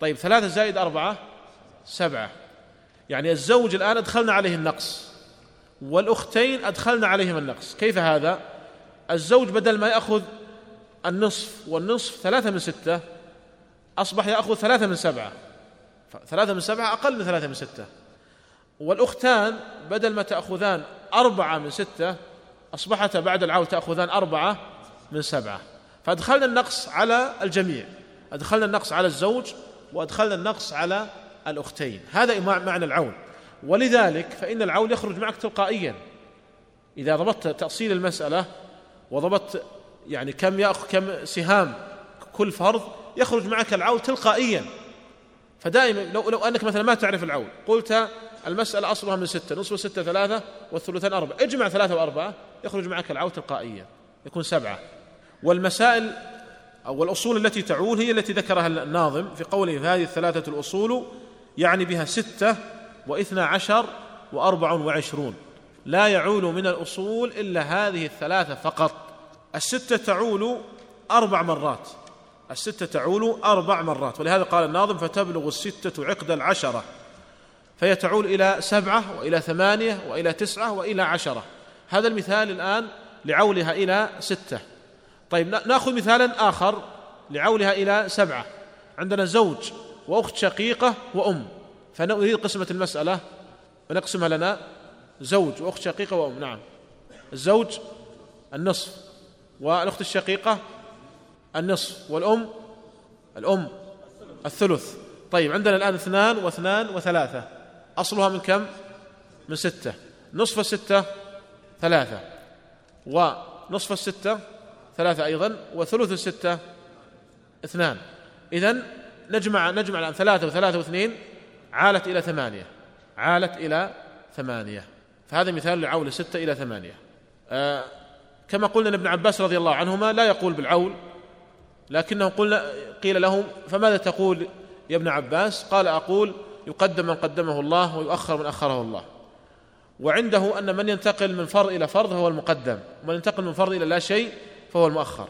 طيب ثلاثة زائد أربعة سبعة. يعني الزوج الآن أدخلنا عليه النقص والأختين أدخلنا عليهم النقص. كيف هذا؟ الزوج بدل ما يأخذ النصف والنصف ثلاثة من ستة أصبح يأخذ ثلاثة من سبعة. ثلاثة من سبعة أقل من ثلاثة من ستة. والأختان بدل ما تأخذان أربعة من ستة أصبحت بعد العول تأخذان أربعة من سبعة. فأدخلنا النقص على الجميع. أدخلنا النقص على الزوج وأدخلنا النقص على الأختين. هذا معنى العول ولذلك فإن العول يخرج معك تلقائيا. إذا ضبطت تأصيل المسألة وضبطت يعني كم يأخذ كم سهام كل فرض يخرج معك العول تلقائيا. فدائما لو لو أنك مثلا ما تعرف العول قلت المسألة أصلها من ستة نصف ستة ثلاثة والثلثان أربعة. اجمع ثلاثة وأربعة يخرج معك العول تلقائيا يكون سبعة. والمسائل أو الأصول التي تعول هي التي ذكرها الناظم في قوله هذه الثلاثة الأصول يعني بها ستة واثنى عشر وأربع وعشرون. لا يعول من الأصول إلا هذه الثلاثة فقط. الستة تعول أربع مرات. الستة تعول أربع مرات. ولهذا قال الناظم فتبلغ الستة عقد العشرة. فهي تعول إلى سبعة وإلى ثمانية وإلى تسعة وإلى عشرة. هذا المثال الآن لعولها إلى ستة. طيب نأخذ مثالا آخر لعولها إلى سبعة. عندنا زوج وأخت شقيقة وأم. فنريد قسمة المسألة ونقسمها لنا. زوج وأخت شقيقة وأم نعم. الزوج النصف والأخت الشقيقة النصف والأم الأم الثلث. طيب عندنا الآن اثنان واثنان وثلاثة. أصلها من كم؟ من ستة. نصف الستة ثلاثة. ونصف الستة ثلاثة أيضا وثلث الستة اثنان. إذا نجمع نجمع الآن ثلاثة وثلاثة واثنين عالت إلى ثمانية. عالت إلى ثمانية. فهذا مثال لعول ستة إلى ثمانية. آه كما قلنا ابن عباس رضي الله عنهما لا يقول بالعول لكنه قلنا قيل له فماذا تقول يا ابن عباس؟ قال أقول يقدم من قدمه الله ويؤخر من أخره الله. وعنده أن من ينتقل من فرض إلى فرض هو المقدم. ومن ينتقل من فرض إلى لا شيء فهو المؤخر.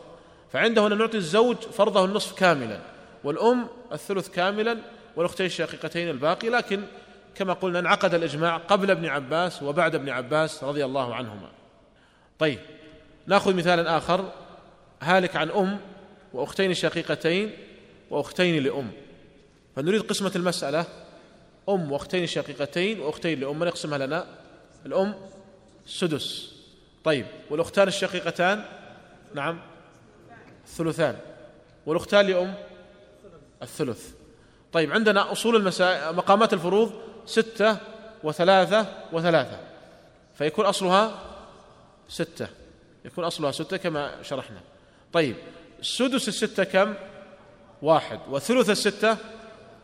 فعنده أن نعطي الزوج فرضه النصف كاملا والأم الثلث كاملا والأختين الشقيقتين الباقي. لكن كما قلنا انعقد الإجماع قبل ابن عباس وبعد ابن عباس رضي الله عنهما. طيب نأخذ مثالا آخر. هالك عن أم وأختين شقيقتين وأختين لأم. فنريد قسمة المسألة. أم وأختين شقيقتين وأختين لأم من يقسمها لنا؟ الأم سدس. طيب والأختان الشقيقتان؟ نعم. الثلثان والأختان لأم؟ الثلث. طيب عندنا أصول المسائل مقامات الفروض ستة وثلاثة وثلاثة. فيكون أصلها ستة. يكون أصلها ستة كما شرحنا. طيب سدس الستة كم؟ واحد. وثلث الستة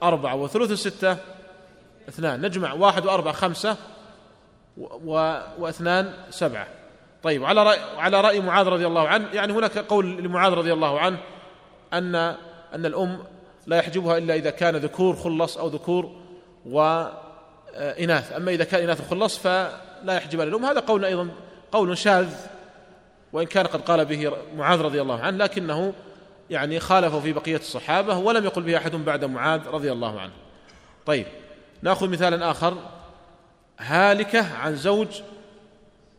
أربعة. وثلث الستة اثنان نجمع واحد وأربعة خمسة و... واثنان سبعة. طيب على رأي على رأي معاذ رضي الله عنه يعني هناك قول لمعاذ رضي الله عنه أن أن الأم لا يحجبها إلا إذا كان ذكور خلص أو ذكور وإناث أما إذا كان إناث خلص فلا يحجب الأم هذا قول أيضا قول شاذ وإن كان قد قال به معاذ رضي الله عنه لكنه يعني خالفه في بقية الصحابة ولم يقل به أحد بعد معاذ رضي الله عنه. طيب ناخذ مثالا آخر. هالكة عن زوج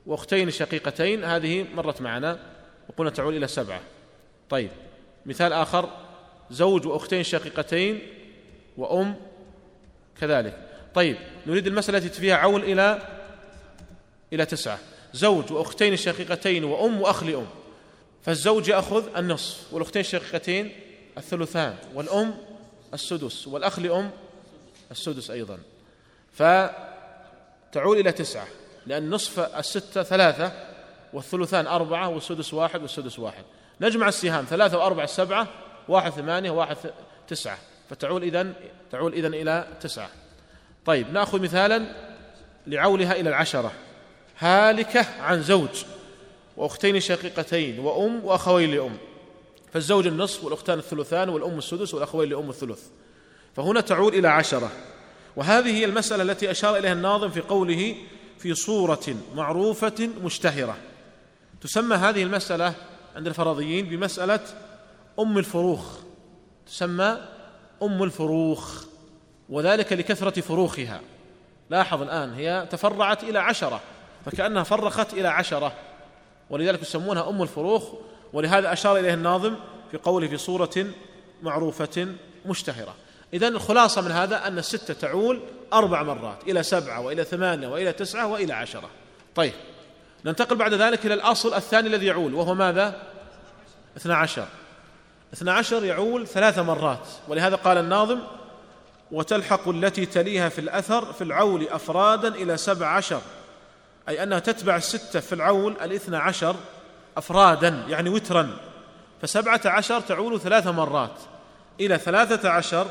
وأختين شقيقتين هذه مرت معنا وقلنا تعول إلى سبعة. طيب مثال آخر زوج وأختين شقيقتين وأم كذلك. طيب نريد المسألة التي فيها عول إلى إلى تسعة. زوج وأختين شقيقتين وأم وأخ لأم. فالزوج يأخذ النصف والأختين الشقيقتين الثلثان والأم السدس والأخ لأم السدس أيضا. فتعول إلى تسعة لأن نصف الستة ثلاثة والثلثان أربعة والسدس واحد والسدس واحد. نجمع السهام ثلاثة وأربعة سبعة واحد ثمانية واحد تسعة. فتعول إذن تعول إذن إلى تسعة. طيب نأخذ مثالا لعولها إلى العشرة. هالكة عن زوج وأختين شقيقتين وأم وأخوين لأم. فالزوج النصف والأختان الثلثان والأم السدس والأخوين لأم الثلث. فهنا تعود إلى عشرة. وهذه هي المسألة التي أشار إليها الناظم في قوله في صورة معروفة مشتهرة. تسمى هذه المسألة عند الفرضيين بمسألة أم الفروخ. تسمى أم الفروخ وذلك لكثرة فروخها. لاحظ الآن هي تفرعت إلى عشرة فكأنها فرخت إلى عشرة. ولذلك يسمونها أم الفروخ. ولهذا أشار إليه الناظم في قوله في صورة معروفة مشتهرة. إذا الخلاصة من هذا أن الستة تعول أربع مرات إلى سبعة وإلى ثمانية وإلى تسعة وإلى عشرة. طيب ننتقل بعد ذلك إلى الأصل الثاني الذي يعول وهو ماذا؟ اثنا عشر. اثنا عشر يعول ثلاث مرات ولهذا قال الناظم وتلحق التي تليها في الأثر في العول أفرادا إلى سبع عشر. أي أنها تتبع الستة في العول الاثنى عشر أفرادا يعني وترا. فسبعة عشر تعول ثلاث مرات إلى ثلاثة عشر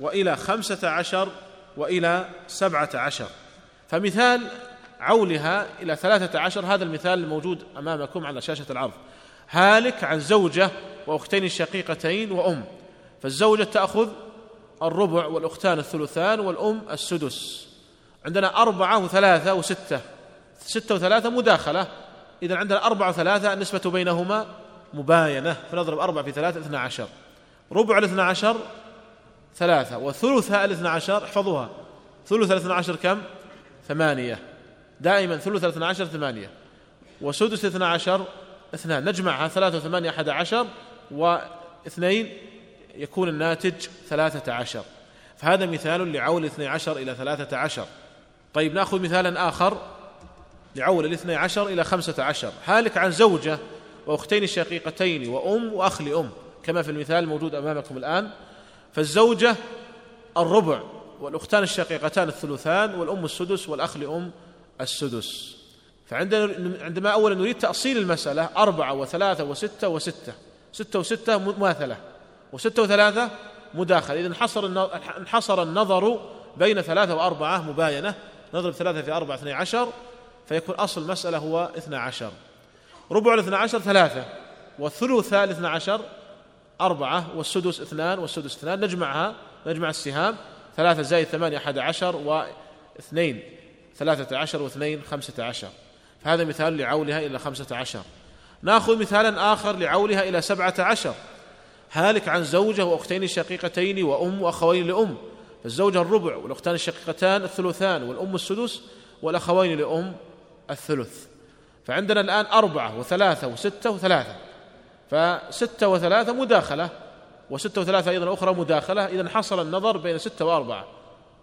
وإلى خمسة عشر وإلى سبعة عشر. فمثال عولها إلى ثلاثة عشر هذا المثال الموجود أمامكم على شاشة العرض. هالك عن زوجة وأختين شقيقتين وأم. فالزوجة تأخذ الربع والأختان الثلثان والأم السدس. عندنا أربعة وثلاثة وستة. ستة وثلاثة مداخلة. إذا عندنا أربعة وثلاثة النسبة بينهما مباينة. فنضرب أربعة في ثلاثة اثنى عشر. ربع الاثنى عشر ثلاثة. وثلثها الاثنى عشر احفظوها. ثلث الاثنى عشر كم؟ ثمانية. دائما ثلث الاثنى عشر ثمانية. وسدس الاثنى عشر اثنان. نجمعها ثلاثة وثمانية أحد عشر واثنين يكون الناتج ثلاثة عشر. فهذا مثال لعول الاثني عشر إلى ثلاثة عشر. طيب نأخذ مثالا آخر لعول الاثني عشر إلى خمسة عشر. هالك عن زوجة وأختين شقيقتين وأم وأخ لأم كما في المثال الموجود أمامكم الآن. فالزوجة الربع والأختان الشقيقتان الثلثان والأم السدس والأخ لأم السدس. فعندنا عندما أولا نريد تأصيل المسألة أربعة وثلاثة وستة وستة. ستة وستة مماثلة وستة وثلاثة مداخلة. إذا انحصر انحصر النظر بين ثلاثة وأربعة مباينة. نضرب ثلاثة في أربعة اثني عشر فيكون أصل المسألة هو اثنى عشر. ربع الاثنى عشر ثلاثة والثلث الاثنى عشر أربعة والسدس اثنان والسدس اثنان نجمعها نجمع السهام. ثلاثة زائد ثمانية أحد عشر واثنين ثلاثة عشر واثنين خمسة عشر. فهذا مثال لعولها إلى خمسة عشر. نأخذ مثالا آخر لعولها إلى سبعة عشر. هالك عن زوجة وأختين شقيقتين وأم وأخوين لأم. فالزوجة الربع والأختان الشقيقتان الثلثان والأم السدس والأخوين لأم الثلث. فعندنا الآن أربعة وثلاثة وستة وثلاثة. فستة وثلاثة مداخلة وستة وثلاثة أيضا أخرى مداخلة. إذا حصل النظر بين ستة وأربعة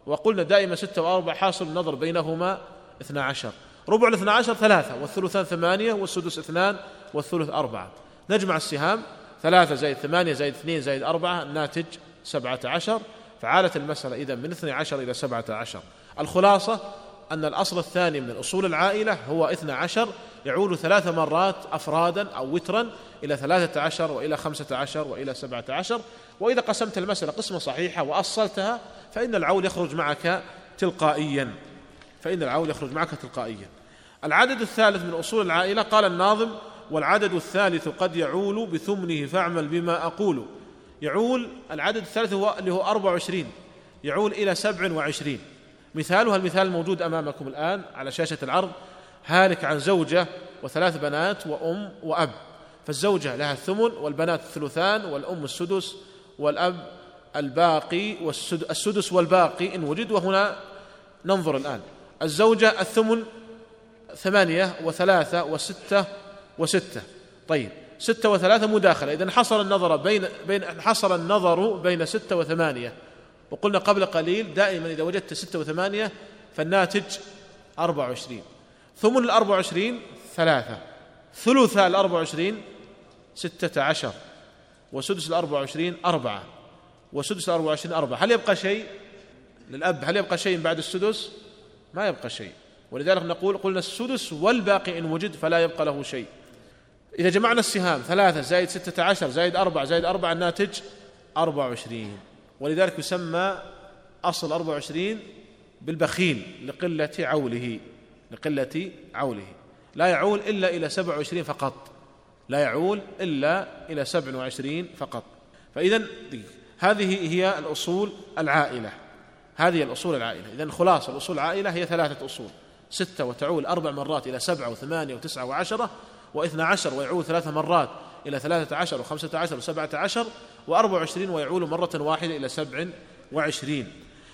وقلنا دائما ستة وأربعة حاصل النظر بينهما اثنا عشر. ربع الاثنى عشر ثلاثة والثلثان ثمانية والسدس اثنان والثلث أربعة. نجمع السهام ثلاثة زائد ثمانية زائد اثنين زائد أربعة الناتج سبعة عشر. فعالت المسألة إذا من اثني عشر إلى سبعة عشر. الخلاصة أن الأصل الثاني من الأصول العائلة هو اثنى عشر يعول ثلاث مرات أفرادا أو وترا إلى ثلاثة عشر وإلى خمسة عشر وإلى سبعة عشر. وإذا قسمت المسألة قسمة صحيحة وأصلتها فإن العول يخرج معك تلقائيا. فإن العول يخرج معك تلقائيا. العدد الثالث من أصول العائلة قال الناظم والعدد الثالث قد يعول بثمنه فاعمل بما أقول. يعول العدد الثالث هو اللي هو 24 يعول إلى 27 مثالها المثال الموجود أمامكم الآن على شاشة العرض. هالك عن زوجة وثلاث بنات وأم وأب. فالزوجة لها الثمن والبنات الثلثان والأم السدس والأب الباقي والسدس والباقي إن وجد. وهنا ننظر الآن. الزوجة الثمن ثمانية وثلاثة وستة وستة. طيب ستة وثلاثة مداخلة. إذا حصل النظر بين بين حصل النظر بين ستة وثمانية. وقلنا قبل قليل دائما إذا وجدت ستة وثمانية فالناتج أربعة وعشرين. ثمن الأربعة وعشرين ثلاثة ثلث الأربعة وعشرين ستة عشر وسدس الأربعة وعشرين أربعة وسدس الأربعة وعشرين أربعة. هل يبقى شيء؟ للأب هل يبقى شيء بعد السدس؟ ما يبقى شيء. ولذلك نقول قلنا السدس والباقي إن وجد فلا يبقى له شيء. إذا جمعنا السهام ثلاثة زائد ستة عشر زائد أربعة زائد أربعة الناتج أربعة وعشرين. ولذلك يسمى أصل أربعة وعشرين بالبخيل لقلة عوله. لقلة عوله. لا يعول إلا إلى سبع وعشرين فقط. لا يعول إلا إلى سبع وعشرين فقط. فإذا هذه هي الأصول العائلة. هذه الأصول العائلة. إذا خلاصة الأصول العائلة هي ثلاثة أصول. ستة وتعول أربع مرات إلى سبعة وثمانية وتسعة وعشرة واثنى عشر ويعول ثلاث مرات إلى ثلاثة عشر وخمسة عشر وسبعة عشر وأربع وعشرين ويعول مرة واحدة إلى سبع وعشرين.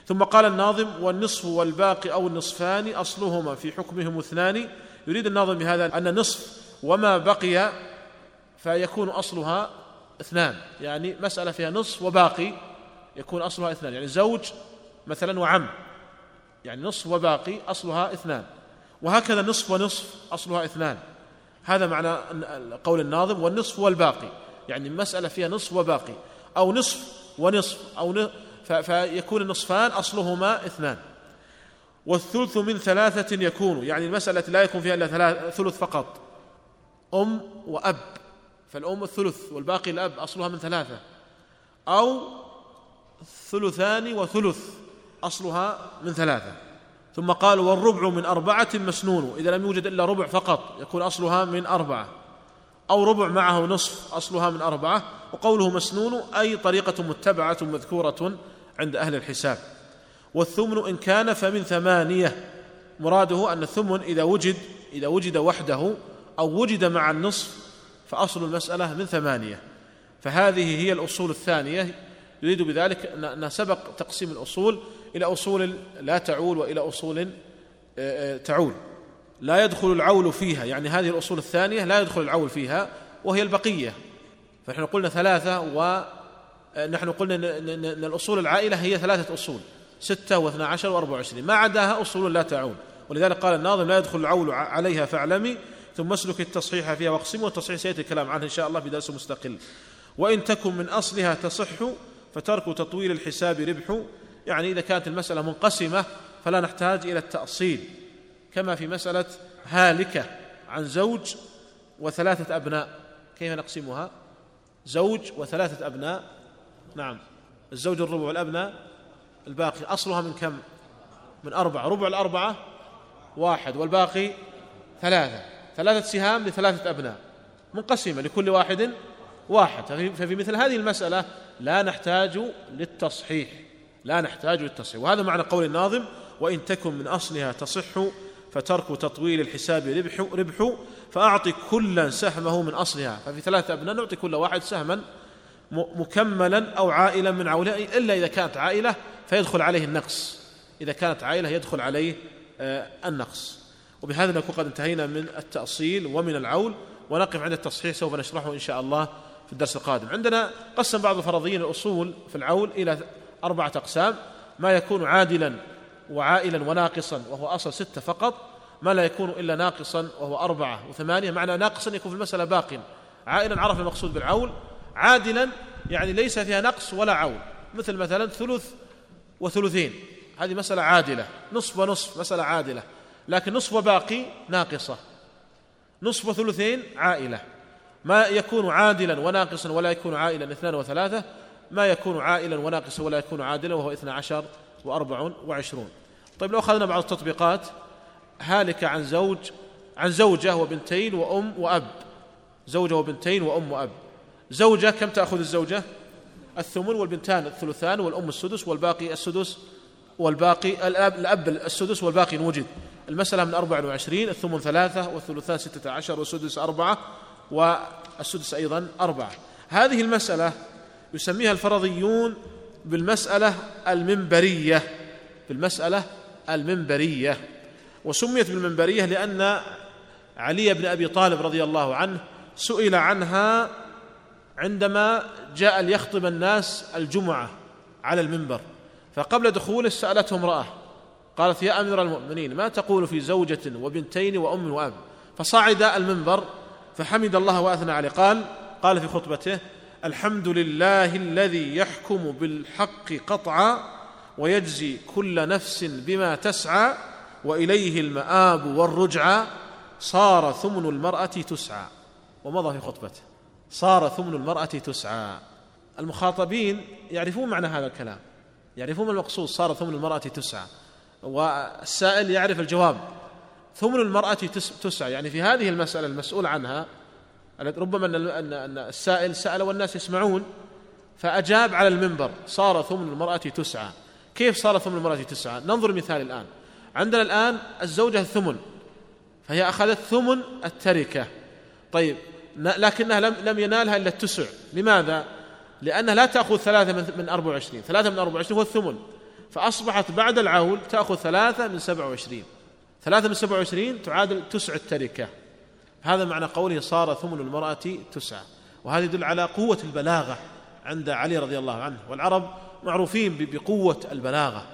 ثم قال الناظم والنصف والباقي أو النصفان أصلهما في حكمهم اثنان. يريد الناظم بهذا أن النصف وما بقي فيكون أصلها اثنان. يعني مسألة فيها نصف وباقي يكون أصلها اثنان. يعني زوج مثلا وعم. يعني نصف وباقي أصلها اثنان. وهكذا نصف ونصف أصلها اثنان. هذا معنى قول الناظم والنصف والباقي. يعني مسألة فيها نصف وباقي. أو نصف ونصف أو ن... ف... فيكون النصفان أصلهما اثنان. والثلث من ثلاثة يكون يعني المسألة لا يكون فيها إلا ثلث فقط. أم وأب. فالأم الثلث والباقي الأب أصلها من ثلاثة. أو ثلثان وثلث أصلها من ثلاثة. ثم قال والربع من أربعة مسنون. إذا لم يوجد إلا ربع فقط يكون أصلها من أربعة. أو ربع معه نصف أصلها من أربعة. وقوله مسنون أي طريقة متبعة مذكورة عند أهل الحساب. والثمن إن كان فمن ثمانية مراده أن الثمن إذا وجد إذا وجد وحده أو وجد مع النصف فأصل المسألة من ثمانية. فهذه هي الأصول الثانية. يريد بذلك أن سبق تقسيم الأصول إلى أصول لا تعول وإلى أصول آه، آه، تعول. لا يدخل العول فيها يعني هذه الأصول الثانية لا يدخل العول فيها وهي البقية. فنحن قلنا ثلاثة ونحن آه، قلنا أن الأصول العائلة هي ثلاثة أصول ستة واثنى عشر وأربع وعشرين. ما عداها أصول لا تعول ولذلك قال الناظم لا يدخل العول عليها فاعلمي ثم اسلك التصحيح فيها واقسمه والتصحيح سيأتي الكلام عنه إن شاء الله بدرس مستقل. وإن تكن من أصلها تصح فترك تطويل الحساب ربح. يعني إذا كانت المسألة منقسمة فلا نحتاج إلى التأصيل. كما في مسألة هالكة عن زوج وثلاثة أبناء. كيف نقسمها؟ زوج وثلاثة أبناء نعم. الزوج الربع والأبناء الباقي أصلها من كم؟ من أربعة. ربع الأربعة واحد والباقي ثلاثة. ثلاثة سهام لثلاثة أبناء. منقسمة لكل واحد واحد. ففي مثل هذه المسألة لا نحتاج للتصحيح. لا نحتاج للتصحيح. وهذا معنى قول الناظم وإن تكن من أصلها تصح فترك تطويل الحساب ربح ربح فأعطي كلا سهمه من أصلها. ففي ثلاثة أبناء نعطي كل واحد سهما مكملا أو عائلا من عولة إلا إذا كانت عائلة فيدخل عليه النقص. إذا كانت عائلة يدخل عليه آه، النقص. وبهذا نكون قد انتهينا من التأصيل ومن العول ونقف عند التصحيح سوف نشرحه إن شاء الله في الدرس القادم. عندنا قسم بعض الفرضيين الأصول في العول إلى أربعة أقسام. ما يكون عادلا وعائلا وناقصا وهو أصل ستة فقط ما لا يكون إلا ناقصا وهو أربعة وثمانية معنى ناقصا يكون في المسألة باق. عائلا عرف المقصود بالعول عادلا يعني ليس فيها نقص ولا عول مثل مثلا ثلث وثلثين. هذه مسألة عادلة. نصف ونصف مسألة عادلة. لكن نصف وباقي ناقصة. نصف وثلثين عائلة. ما يكون عادلا وناقصا ولا يكون عائلا اثنان وثلاثة ما يكون عائلا وناقصا ولا يكون عادلا وهو اثنى عشر وأربع وعشرون. طيب لو أخذنا بعض التطبيقات هالك عن زوج عن زوجة وبنتين وأم وأب. زوجة وبنتين وأم وأب. زوجة كم تأخذ الزوجة؟ الثمن والبنتان الثلثان والأم السدس والباقي السدس والباقي الأب, الأب السدس والباقي إن وجد المسألة من أربع وعشرين الثمن ثلاثة والثلثان ستة عشر والسدس أربعة والسدس أيضا أربعة. هذه المسألة يسميها الفرضيون بالمسألة المنبرية بالمسألة المنبرية. وسميت بالمنبرية لأن علي بن أبي طالب رضي الله عنه سئل عنها عندما جاء ليخطب الناس الجمعة على المنبر فقبل دخوله سألته امرأة قالت يا أمير المؤمنين ما تقول في زوجة وبنتين وأم وأب؟ فصعد المنبر فحمد الله وأثنى عليه قال قال في خطبته الحمد لله الذي يحكم بالحق قطعا ويجزي كل نفس بما تسعى وإليه المآب والرجعى صار ثمن المرأة تسعى. ومضى في خطبته. صار ثمن المرأة تسعى. المخاطبين يعرفون معنى هذا الكلام. يعرفون المقصود صار ثمن المرأة تسعى. والسائل يعرف الجواب. ثمن المرأة تسعى. يعني في هذه المسألة المسؤول عنها ربما أن السائل سأل والناس يسمعون فأجاب على المنبر صار ثمن المرأة تسعى. كيف صار ثمن المرأة تسعى؟ ننظر مثال الآن. عندنا الآن الزوجة الثمن فهي أخذت ثمن التركة. طيب لكنها لم لم ينالها إلا التسع. لماذا؟ لأنها لا تأخذ ثلاثة من 24 ثلاثة من 24 هو الثمن. فأصبحت بعد العول تأخذ ثلاثة من 27 ثلاثة من 27 تعادل تسع التركة. هذا معنى قوله صار ثمن المرأة تسعى وهذا يدل على قوة البلاغة عند علي رضي الله عنه. والعرب معروفين بقوة البلاغة.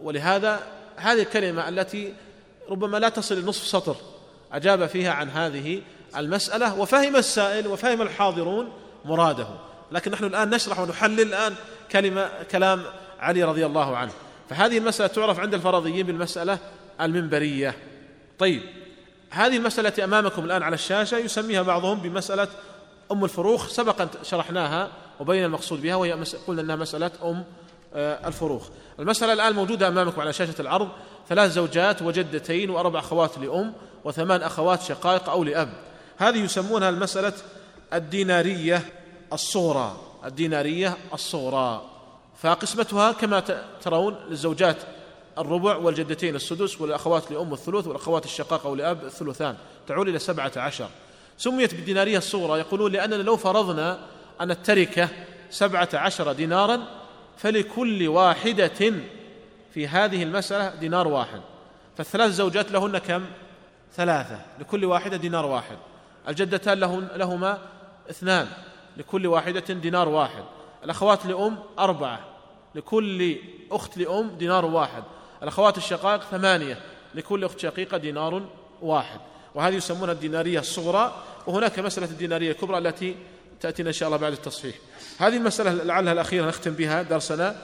ولهذا هذه الكلمة التي ربما لا تصل لنصف سطر أجاب فيها عن هذه المسألة وفهم السائل وفهم الحاضرون مراده. لكن نحن الآن نشرح ونحلل الآن كلمة كلام علي رضي الله عنه. فهذه المسألة تعرف عند الفرضيين بالمسألة المنبرية. طيب هذه المسألة التي أمامكم الآن على الشاشة يسميها بعضهم بمسألة أم الفروخ سبقا شرحناها وبين المقصود بها وهي قلنا أنها مسألة أم آه، الفروخ. المسألة الآن موجودة أمامكم على شاشة العرض. ثلاث زوجات وجدتين وأربع أخوات لأم وثمان أخوات شقائق أو لأب. هذه يسمونها المسألة الدينارية الصغرى. الدينارية الصغرى. فقسمتها كما ترون للزوجات الربع والجدتين السدس والأخوات لأم الثلث والأخوات الشقاق أو الثلثان. تعول إلى سبعة عشر. سميت بالدينارية الصغرى. يقولون لأننا لو فرضنا أن التركة سبعة عشر دينارا فلكل واحدة في هذه المسألة دينار واحد. فالثلاث زوجات لهن كم؟ ثلاثة. لكل واحدة دينار واحد. الجدتان لهن لهما اثنان لكل واحدة دينار واحد. الأخوات لأم أربعة لكل أخت لأم دينار واحد. الأخوات الشقائق ثمانية لكل أخت شقيقة دينار واحد. وهذه يسمونها الدينارية الصغرى وهناك مسألة الدينارية الكبرى التي تأتينا إن شاء الله بعد التصحيح. هذه المسألة لعلها الأخيرة نختم بها درسنا.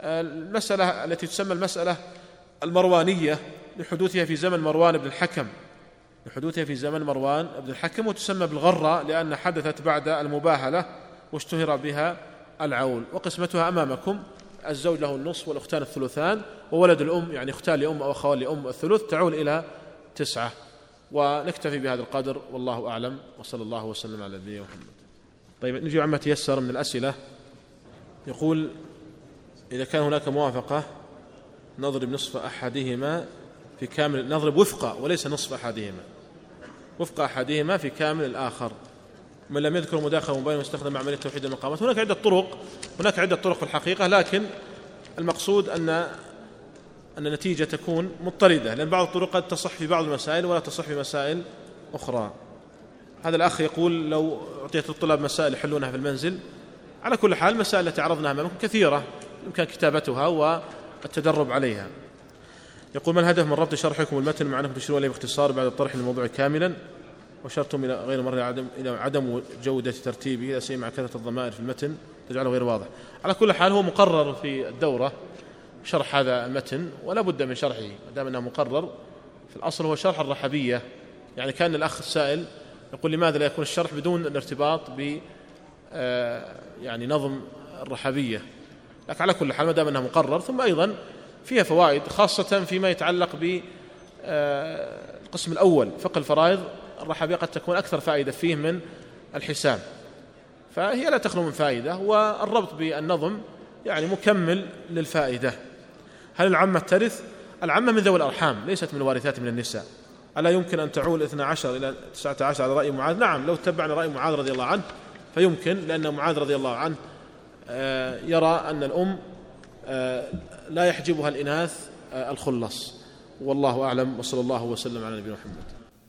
المسألة التي تسمى المسألة المروانية لحدوثها في زمن مروان بن الحكم. لحدوثها في زمن مروان بن الحكم وتسمى بالغرة لأن حدثت بعد المباهلة واشتهر بها العول وقسمتها أمامكم الزوج له النصف والأختان الثلثان وولد الأم يعني أختان لأم أو أخوان لأم الثلث تعول إلى تسعة. ونكتفي بهذا القدر والله أعلم وصلى الله وسلم على نبينا محمد. طيب نجي عما تيسر من الأسئلة. يقول إذا كان هناك موافقة نضرب نصف أحدهما في كامل نضرب وفق وليس نصف أحدهما. وفق أحدهما في كامل الآخر. من لم يذكر مداخلة مبين واستخدم عملية توحيد المقامات. هناك عدة طرق هناك عدة طرق في الحقيقة لكن المقصود أن أن النتيجة تكون مضطردة لأن بعض الطرق قد تصح في بعض المسائل ولا تصح في مسائل أخرى. هذا الأخ يقول لو أعطيت الطلاب مسائل يحلونها في المنزل على كل حال المسائل التي عرضناها أمامكم كثيرة يمكن كتابتها والتدرب عليها. يقول ما الهدف من ربط شرحكم المتن مع أنكم تشيرون إليه باختصار بعد الطرح للموضوع كاملا؟ وشرتم إلى غير مرة عدم إلى عدم جودة ترتيبه لا سيما مع كثرة الضمائر في المتن تجعله غير واضح. على كل حال هو مقرر في الدورة شرح هذا المتن ولا بد من شرحه ما دام أنه مقرر. في الأصل هو شرح الرحبية. يعني كان الأخ السائل يقول لماذا لا يكون الشرح بدون الارتباط ب آه، يعني نظم الرحبية؟ لكن على كل حال ما دام أنه مقرر ثم أيضا فيها فوائد خاصة فيما يتعلق ب آه، الأول فقه الفرائض الرحبيه قد تكون أكثر فائدة فيه من الحساب. فهي لا تخلو من فائدة والربط بالنظم يعني مكمل للفائدة. هل العمة ترث؟ العمة من ذوي الأرحام ليست من الوارثات من النساء. ألا يمكن أن تعول 12 إلى 19 على رأي معاذ؟ نعم لو تبعنا رأي معاذ رضي الله عنه فيمكن لأن معاذ رضي الله عنه آه، يرى أن الأم آه، لا يحجبها الإناث آه، الخلص والله أعلم وصلى الله وسلم على نبينا محمد.